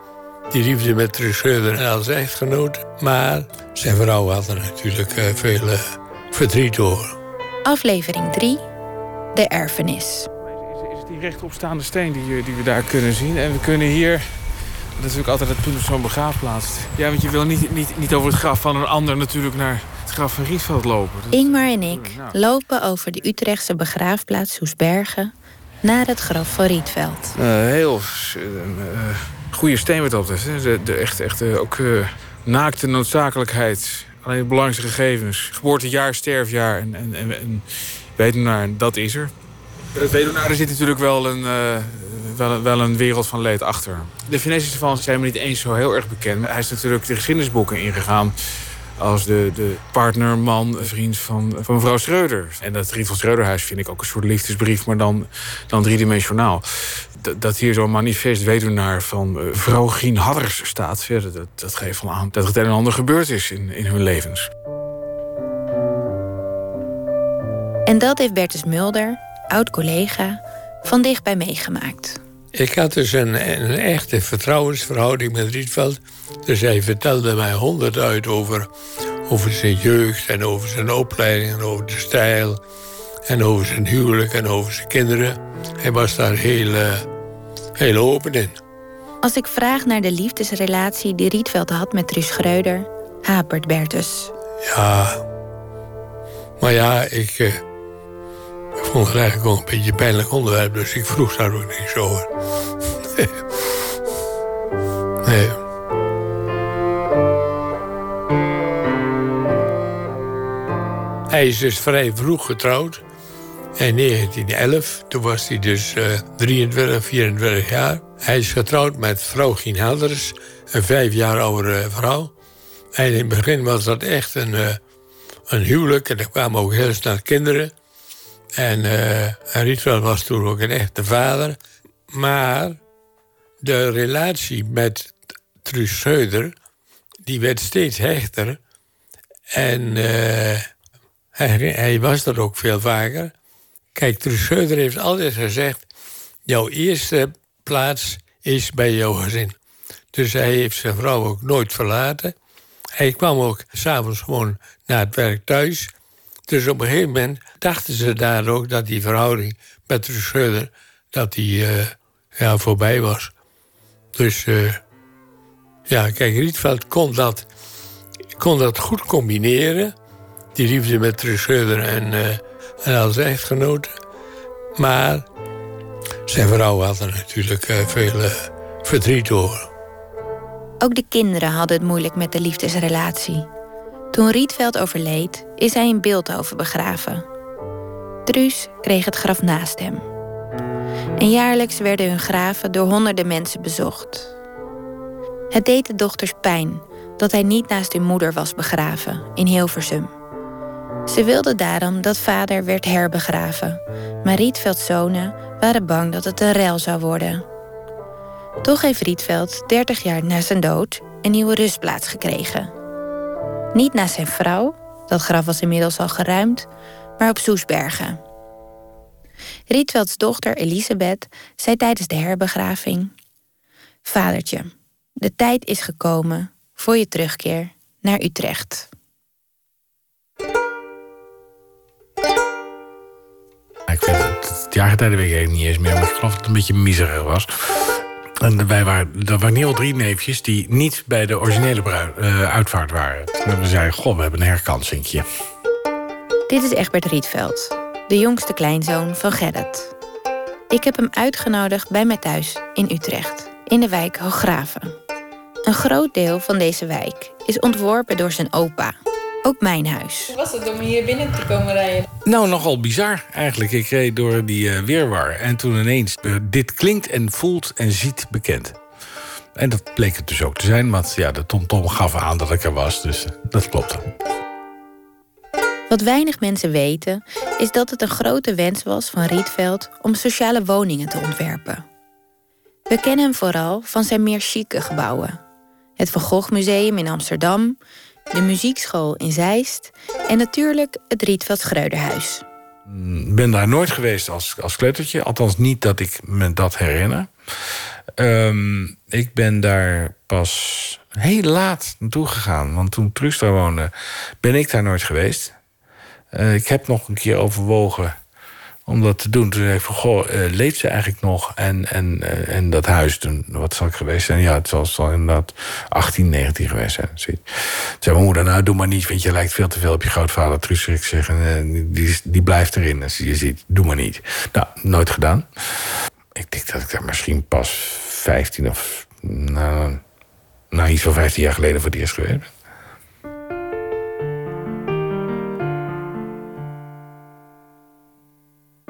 Die liefde met Truus Schreuder als echtgenoot. Maar zijn vrouw had er natuurlijk uh, veel uh, verdriet door. Aflevering 3. De erfenis. Is het die rechtopstaande steen die, die we daar kunnen zien? En we kunnen hier... Dat is natuurlijk altijd het punt op zo'n begraafplaats. Ja, want je wil niet, niet, niet over het graf van een ander natuurlijk naar het graf van Rietveld lopen. Dat Ingmar en ik lopen over de Utrechtse begraafplaats Soesbergen... naar het graf van Rietveld. Uh, heel goede steen wat dat betreft. De, de echt, echt ook naakte noodzakelijkheid Alleen belangrijkste gegevens. Geboortejaar, sterfjaar en, en, en, en weduwnaar, dat is er. Het weduwnaar, er zit natuurlijk wel een, uh, wel, een, wel een wereld van leed achter. De Venetische van zijn me niet eens zo heel erg bekend. Hij is natuurlijk de geschiedenisboeken ingegaan als de, de partner, man, vriend van, van mevrouw Schreuder. En dat Rietveld Schreuderhuis vind ik ook een soort liefdesbrief, maar dan, dan driedimensionaal dat hier zo'n manifest weduwnaar van uh, vrouw Grien Hadders staat... Ja, dat, dat geeft wel aan dat het een en ander gebeurd is in, in hun levens. En dat heeft Bertus Mulder, oud-collega, van dichtbij meegemaakt. Ik had dus een, een echte vertrouwensverhouding met Rietveld. Dus hij vertelde mij honderd uit over, over zijn jeugd... en over zijn opleiding en over de stijl... en over zijn huwelijk en over zijn kinderen... Hij was daar heel, uh, heel open in. Als ik vraag naar de liefdesrelatie die Rietveld had met Truus Schreuder, hapert Bertus. Ja, maar ja, ik, uh, ik vond het eigenlijk wel een beetje een pijnlijk onderwerp, dus ik vroeg daar ook niks over. nee. Hij is dus vrij vroeg getrouwd. In 1911, toen was hij dus uh, 23, 24 jaar. Hij is getrouwd met vrouw Gien Helders, een vijf jaar oudere vrouw. En in het begin was dat echt een, uh, een huwelijk. En er kwamen ook heel snel kinderen. En, uh, en Rietveld was toen ook een echte vader. Maar de relatie met Truus die werd steeds hechter. En hij, hij was er ook veel vaker... Kijk, Truus Schreuder heeft altijd gezegd... jouw eerste plaats is bij jouw gezin. Dus hij heeft zijn vrouw ook nooit verlaten. Hij kwam ook s'avonds gewoon naar het werk thuis. Dus op een gegeven moment dachten ze daar ook... dat die verhouding met Truus Schreuder dat die, uh, ja, voorbij was. Dus uh, ja, kijk, Rietveld kon dat, kon dat goed combineren. Die liefde met Truus Schreuder en... Uh, en als echtgenoot. Maar zijn vrouw had er natuurlijk uh, veel uh, verdriet door. Ook de kinderen hadden het moeilijk met de liefdesrelatie. Toen Rietveld overleed, is hij in Beeldhoven begraven. Truus kreeg het graf naast hem. En jaarlijks werden hun graven door honderden mensen bezocht. Het deed de dochters pijn dat hij niet naast hun moeder was begraven in Hilversum. Ze wilden daarom dat vader werd herbegraven, maar Rietvelds zonen waren bang dat het een rel zou worden. Toch heeft Rietveld 30 jaar na zijn dood een nieuwe rustplaats gekregen. Niet naast zijn vrouw, dat graf was inmiddels al geruimd, maar op Soesbergen. Rietvelds dochter Elisabeth zei tijdens de herbegraving: Vadertje, de tijd is gekomen voor je terugkeer naar Utrecht. Ik weet het, het weet ik niet eens meer, maar ik geloof dat het een beetje miserig was. En wij waren, er waren ieder drie neefjes die niet bij de originele bruid, uh, uitvaart waren. En we zeiden, goh, we hebben een herkansinkje. Dit is Egbert Rietveld, de jongste kleinzoon van Gerrit. Ik heb hem uitgenodigd bij mij thuis in Utrecht, in de wijk Hooggraven. Een groot deel van deze wijk is ontworpen door zijn opa, ook mijn huis. Was het om hier binnen te komen rijden? Nou, nogal bizar eigenlijk. Ik reed door die uh, weerwar en toen ineens... Uh, dit klinkt en voelt en ziet bekend. En dat bleek het dus ook te zijn, want ja, de TomTom -tom gaf aan dat ik er was. Dus dat klopte. Wat weinig mensen weten, is dat het een grote wens was van Rietveld om sociale woningen te ontwerpen. We kennen hem vooral van zijn meer chique gebouwen. Het Van Gogh Museum in Amsterdam, de muziekschool in Zeist en natuurlijk het Rietveld Schreuderhuis. Ik ben daar nooit geweest als, als kleutertje. Althans niet dat ik me dat herinner. Ehm, ik ben daar pas heel laat naartoe gegaan. Want toen Truus daar woonde, ben ik daar nooit geweest. Eh, ik heb nog een keer overwogen om dat te doen. Toen zei ik van, goh, uh, leeft ze eigenlijk nog? En, en, uh, en dat huis, toen, wat zal ik geweest zijn? Ja, het zal, zal inderdaad 18, 19 geweest zijn. Toen zei mijn moeder, nou, doe maar niet... want je lijkt veel te veel op je grootvader. Truus, ik zeg, die, die blijft erin. Als je ziet, doe maar niet. Nou, nooit gedaan. Ik denk dat ik daar misschien pas 15 of... Nou, nou iets van 15 jaar geleden voor het eerst geweest ben.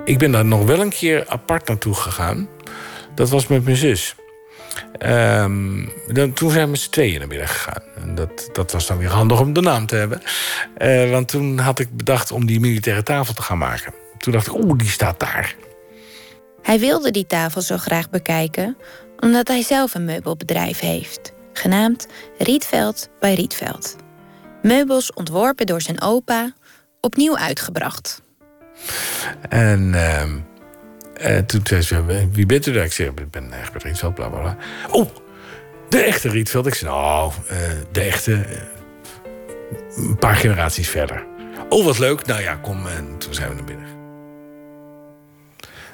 Ik ben daar nog wel een keer apart naartoe gegaan. Dat was met mijn zus. Um, dan, toen zijn we met z'n tweeën naar binnen gegaan. En dat, dat was dan weer handig om de naam te hebben. Uh, want toen had ik bedacht om die militaire tafel te gaan maken. Toen dacht ik, oeh, die staat daar. Hij wilde die tafel zo graag bekijken... omdat hij zelf een meubelbedrijf heeft. Genaamd Rietveld bij Rietveld. Meubels ontworpen door zijn opa, opnieuw uitgebracht. En uh, toen zei ze, wie bent u daar? Ik zei, ik ben Egbert Rietveld, bla bla bla. Oh, de echte Rietveld. Ik zei, nou, de echte, een paar generaties verder. Oh, wat leuk. Nou ja, kom. En toen zijn we naar binnen.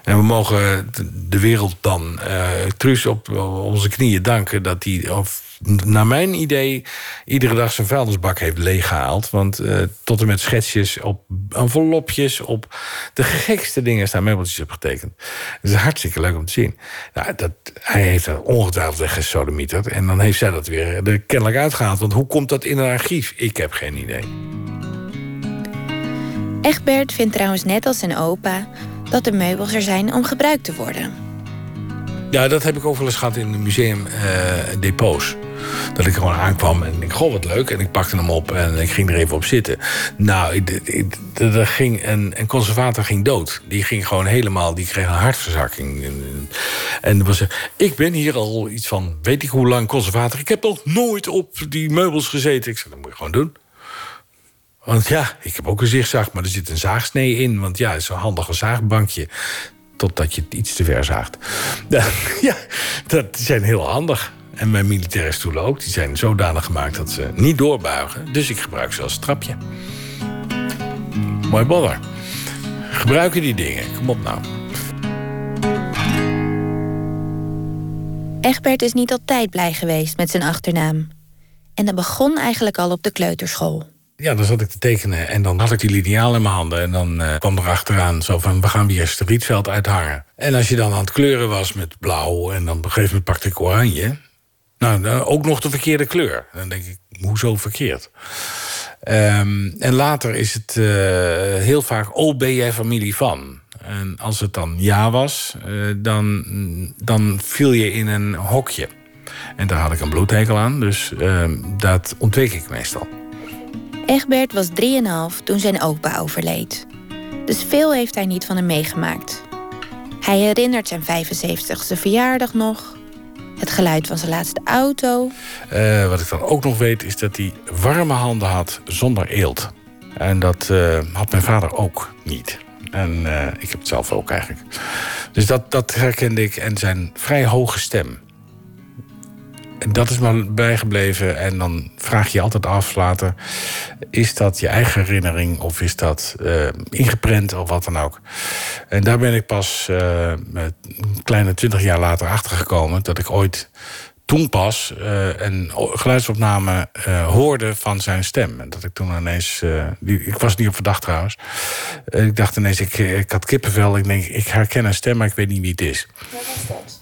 En we mogen de wereld dan uh, Truus op onze knieën danken dat hij, naar mijn idee, iedere dag zijn vuilnisbak heeft leeggehaald. Want uh, tot en met schetsjes op envelopjes, op de gekste dingen staan meubeltjes op getekend. Het is hartstikke leuk om te zien. Nou, dat, hij heeft dat ongetwijfeld weggesodemieterd. En dan heeft zij dat weer er kennelijk uitgehaald. Want hoe komt dat in een archief? Ik heb geen idee. Egbert vindt trouwens net als zijn opa dat de meubels er zijn om gebruikt te worden. Ja, dat heb ik ook wel eens gehad in de museumdepots. Uh, dat ik gewoon aankwam en ik goh, wat leuk. En ik pakte hem op en ik ging er even op zitten. Nou, er ging een, conservator ging dood. Die ging gewoon helemaal, die kreeg een hartverzakking. En, en was, ik ben hier al iets van, weet ik hoe lang conservator. Ik heb nog nooit op die meubels gezeten. Ik zei, dat moet je gewoon doen. Want ja, ik heb ook een zichtzaag, maar er zit een zaagsnee in. Want ja, het is een handige zaagbankje. Totdat je het iets te ver zaagt. Ja, dat zijn heel handig. En mijn militaire stoelen ook. Die zijn zodanig gemaakt dat ze niet doorbuigen. Dus ik gebruik ze als trapje. Mooi bodder. Gebruiken die dingen. Kom op nou. Egbert is niet altijd blij geweest met zijn achternaam. En dat begon eigenlijk al op de kleuterschool. Ja, dan zat ik te tekenen en dan had ik die liniaal in mijn handen. En dan uh, kwam er achteraan zo van, we gaan weer het Rietveld uithangen. En als je dan aan het kleuren was met blauw en dan op een gegeven moment pakte ik oranje... Nou, ook nog de verkeerde kleur. Dan denk ik, hoezo verkeerd? Um, en later is het uh, heel vaak, oh, ben jij familie van? En als het dan ja was, uh, dan, dan viel je in een hokje. En daar had ik een bloedhekel aan, dus uh, dat ontweek ik meestal. Egbert was 3,5 toen zijn opa overleed. Dus veel heeft hij niet van hem meegemaakt. Hij herinnert zijn 75ste verjaardag nog, het geluid van zijn laatste auto. Uh, wat ik dan ook nog weet is dat hij warme handen had zonder eelt. En dat uh, had mijn vader ook niet. En uh, ik heb het zelf ook eigenlijk. Dus dat, dat herkende ik. En zijn vrij hoge stem. En dat is me bijgebleven. En dan vraag je je altijd af later... is dat je eigen herinnering of is dat uh, ingeprent of wat dan ook. En daar ben ik pas uh, een kleine twintig jaar later achter gekomen... dat ik ooit toen pas uh, een geluidsopname uh, hoorde van zijn stem. En dat ik toen ineens... Uh, die, ik was niet op verdacht trouwens. ik dacht ineens, ik, ik had kippenvel. Ik denk, ik herken een stem, maar ik weet niet wie het is. Wat was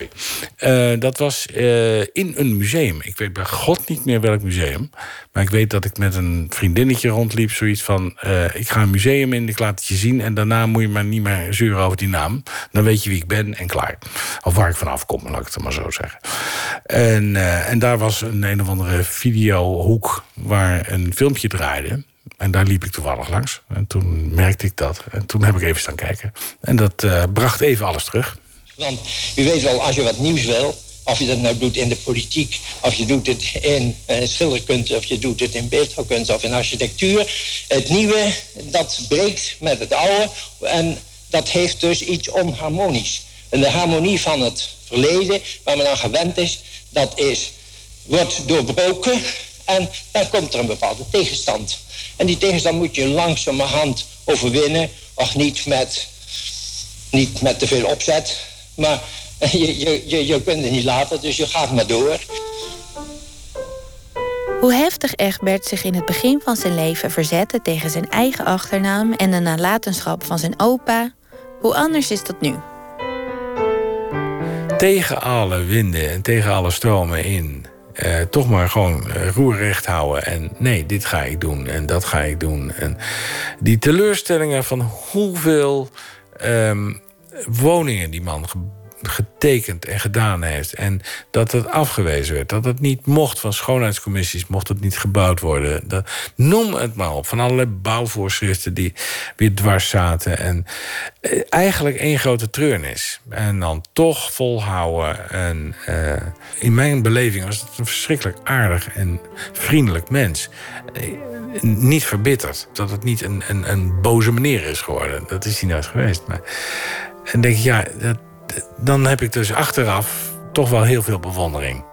dat? dat was in een museum. Ik weet bij god niet meer welk museum. Maar ik weet dat ik met een vriendinnetje rondliep. Zoiets van, ik ga een museum in, ik laat het je zien... en daarna moet je maar niet meer zeuren over die naam. Dan weet je wie ik ben en klaar. Of waar ik vanaf kom, laat ik het maar zo zeggen. En, uh, en daar was een een of andere videohoek waar een filmpje draaide. En daar liep ik toevallig langs. En toen merkte ik dat. En toen heb ik even staan kijken. En dat uh, bracht even alles terug. Want u weet wel, als je wat nieuws wil... of je dat nou doet in de politiek... of je doet het in uh, schilderkunst... of je doet het in beeldhouwkunst of in architectuur... het nieuwe, dat breekt met het oude... en dat heeft dus iets onharmonisch. En de harmonie van het verleden, waar men aan gewend is... dat is, wordt doorbroken en dan komt er een bepaalde tegenstand. En die tegenstand moet je langzamerhand overwinnen. Of niet met, niet met te veel opzet. Maar je, je, je, je kunt het niet laten, dus je gaat maar door. Hoe heftig Egbert zich in het begin van zijn leven verzette tegen zijn eigen achternaam en de nalatenschap van zijn opa, hoe anders is dat nu? Tegen alle winden en tegen alle stromen in uh, toch maar gewoon uh, roerrecht houden. En nee, dit ga ik doen en dat ga ik doen. En die teleurstellingen van hoeveel um, woningen die man getekend en gedaan heeft. En dat het afgewezen werd. Dat het niet mocht van schoonheidscommissies, mocht het niet gebouwd worden. Dat, noem het maar op. Van allerlei bouwvoorschriften die weer dwars zaten. En eh, eigenlijk één grote treurnis. En dan toch volhouden. En uh, in mijn beleving was het een verschrikkelijk aardig en vriendelijk mens. Uh, niet verbitterd. Dat het niet een, een, een boze meneer is geworden. Dat is hij nooit geweest. Maar, en denk ik, ja, dat, dan heb ik dus achteraf toch wel heel veel bewondering.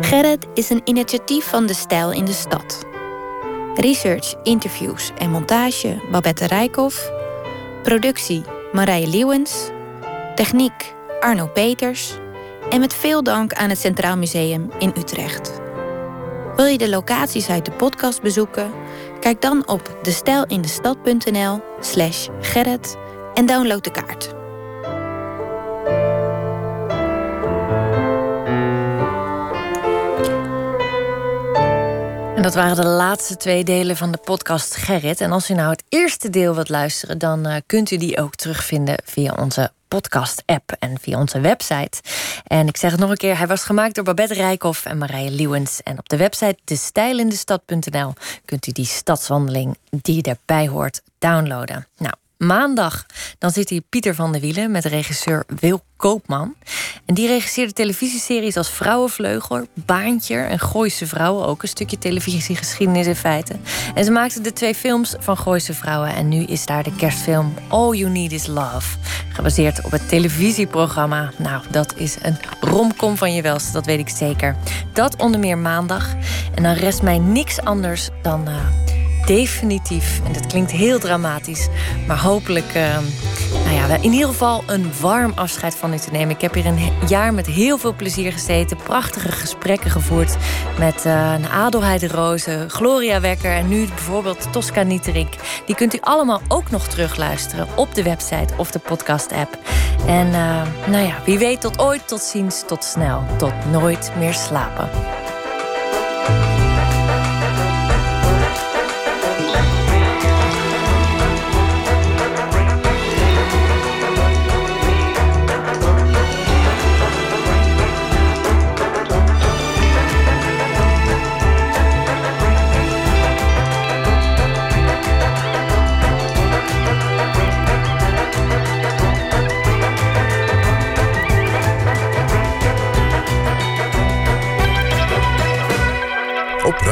Gerrit is een initiatief van De Stijl in de Stad. Research, interviews en montage Babette Rijkoff. Productie Marije Leeuwens. Techniek Arno Peters en met veel dank aan het Centraal Museum in Utrecht. Wil je de locaties uit de podcast bezoeken? Kijk dan op destijlindestad.nl slash Gerrit en download de kaart. En dat waren de laatste twee delen van de podcast Gerrit. En als u nou het eerste deel wilt luisteren, dan uh, kunt u die ook terugvinden via onze podcast-app en via onze website. En ik zeg het nog een keer, hij was gemaakt door Babette Rijkoff en Marije Lewens. En op de website destijlindestad.nl kunt u die stadswandeling die erbij hoort downloaden. Nou, maandag dan zit hier Pieter van der Wielen met regisseur Wil Koopman. En die regisseerde televisieseries als Vrouwenvleugel, Baantje en Gooise Vrouwen. Ook een stukje televisiegeschiedenis in feite. En ze maakte de twee films van Gooise Vrouwen. En nu is daar de kerstfilm All You Need Is Love. Gebaseerd op het televisieprogramma. Nou, dat is een romcom van je welste, dat weet ik zeker. Dat onder meer maandag. En dan rest mij niks anders dan... Uh, definitief, en dat klinkt heel dramatisch, maar hopelijk, uh, nou ja, in ieder geval een warm afscheid van u te nemen. Ik heb hier een jaar met heel veel plezier gezeten, prachtige gesprekken gevoerd met uh, Adelheid Rozen, Gloria Wekker en nu bijvoorbeeld Tosca Nieterink. Die kunt u allemaal ook nog terugluisteren op de website of de podcast-app. En uh, nou ja, wie weet tot ooit, tot ziens, tot snel, tot nooit meer slapen.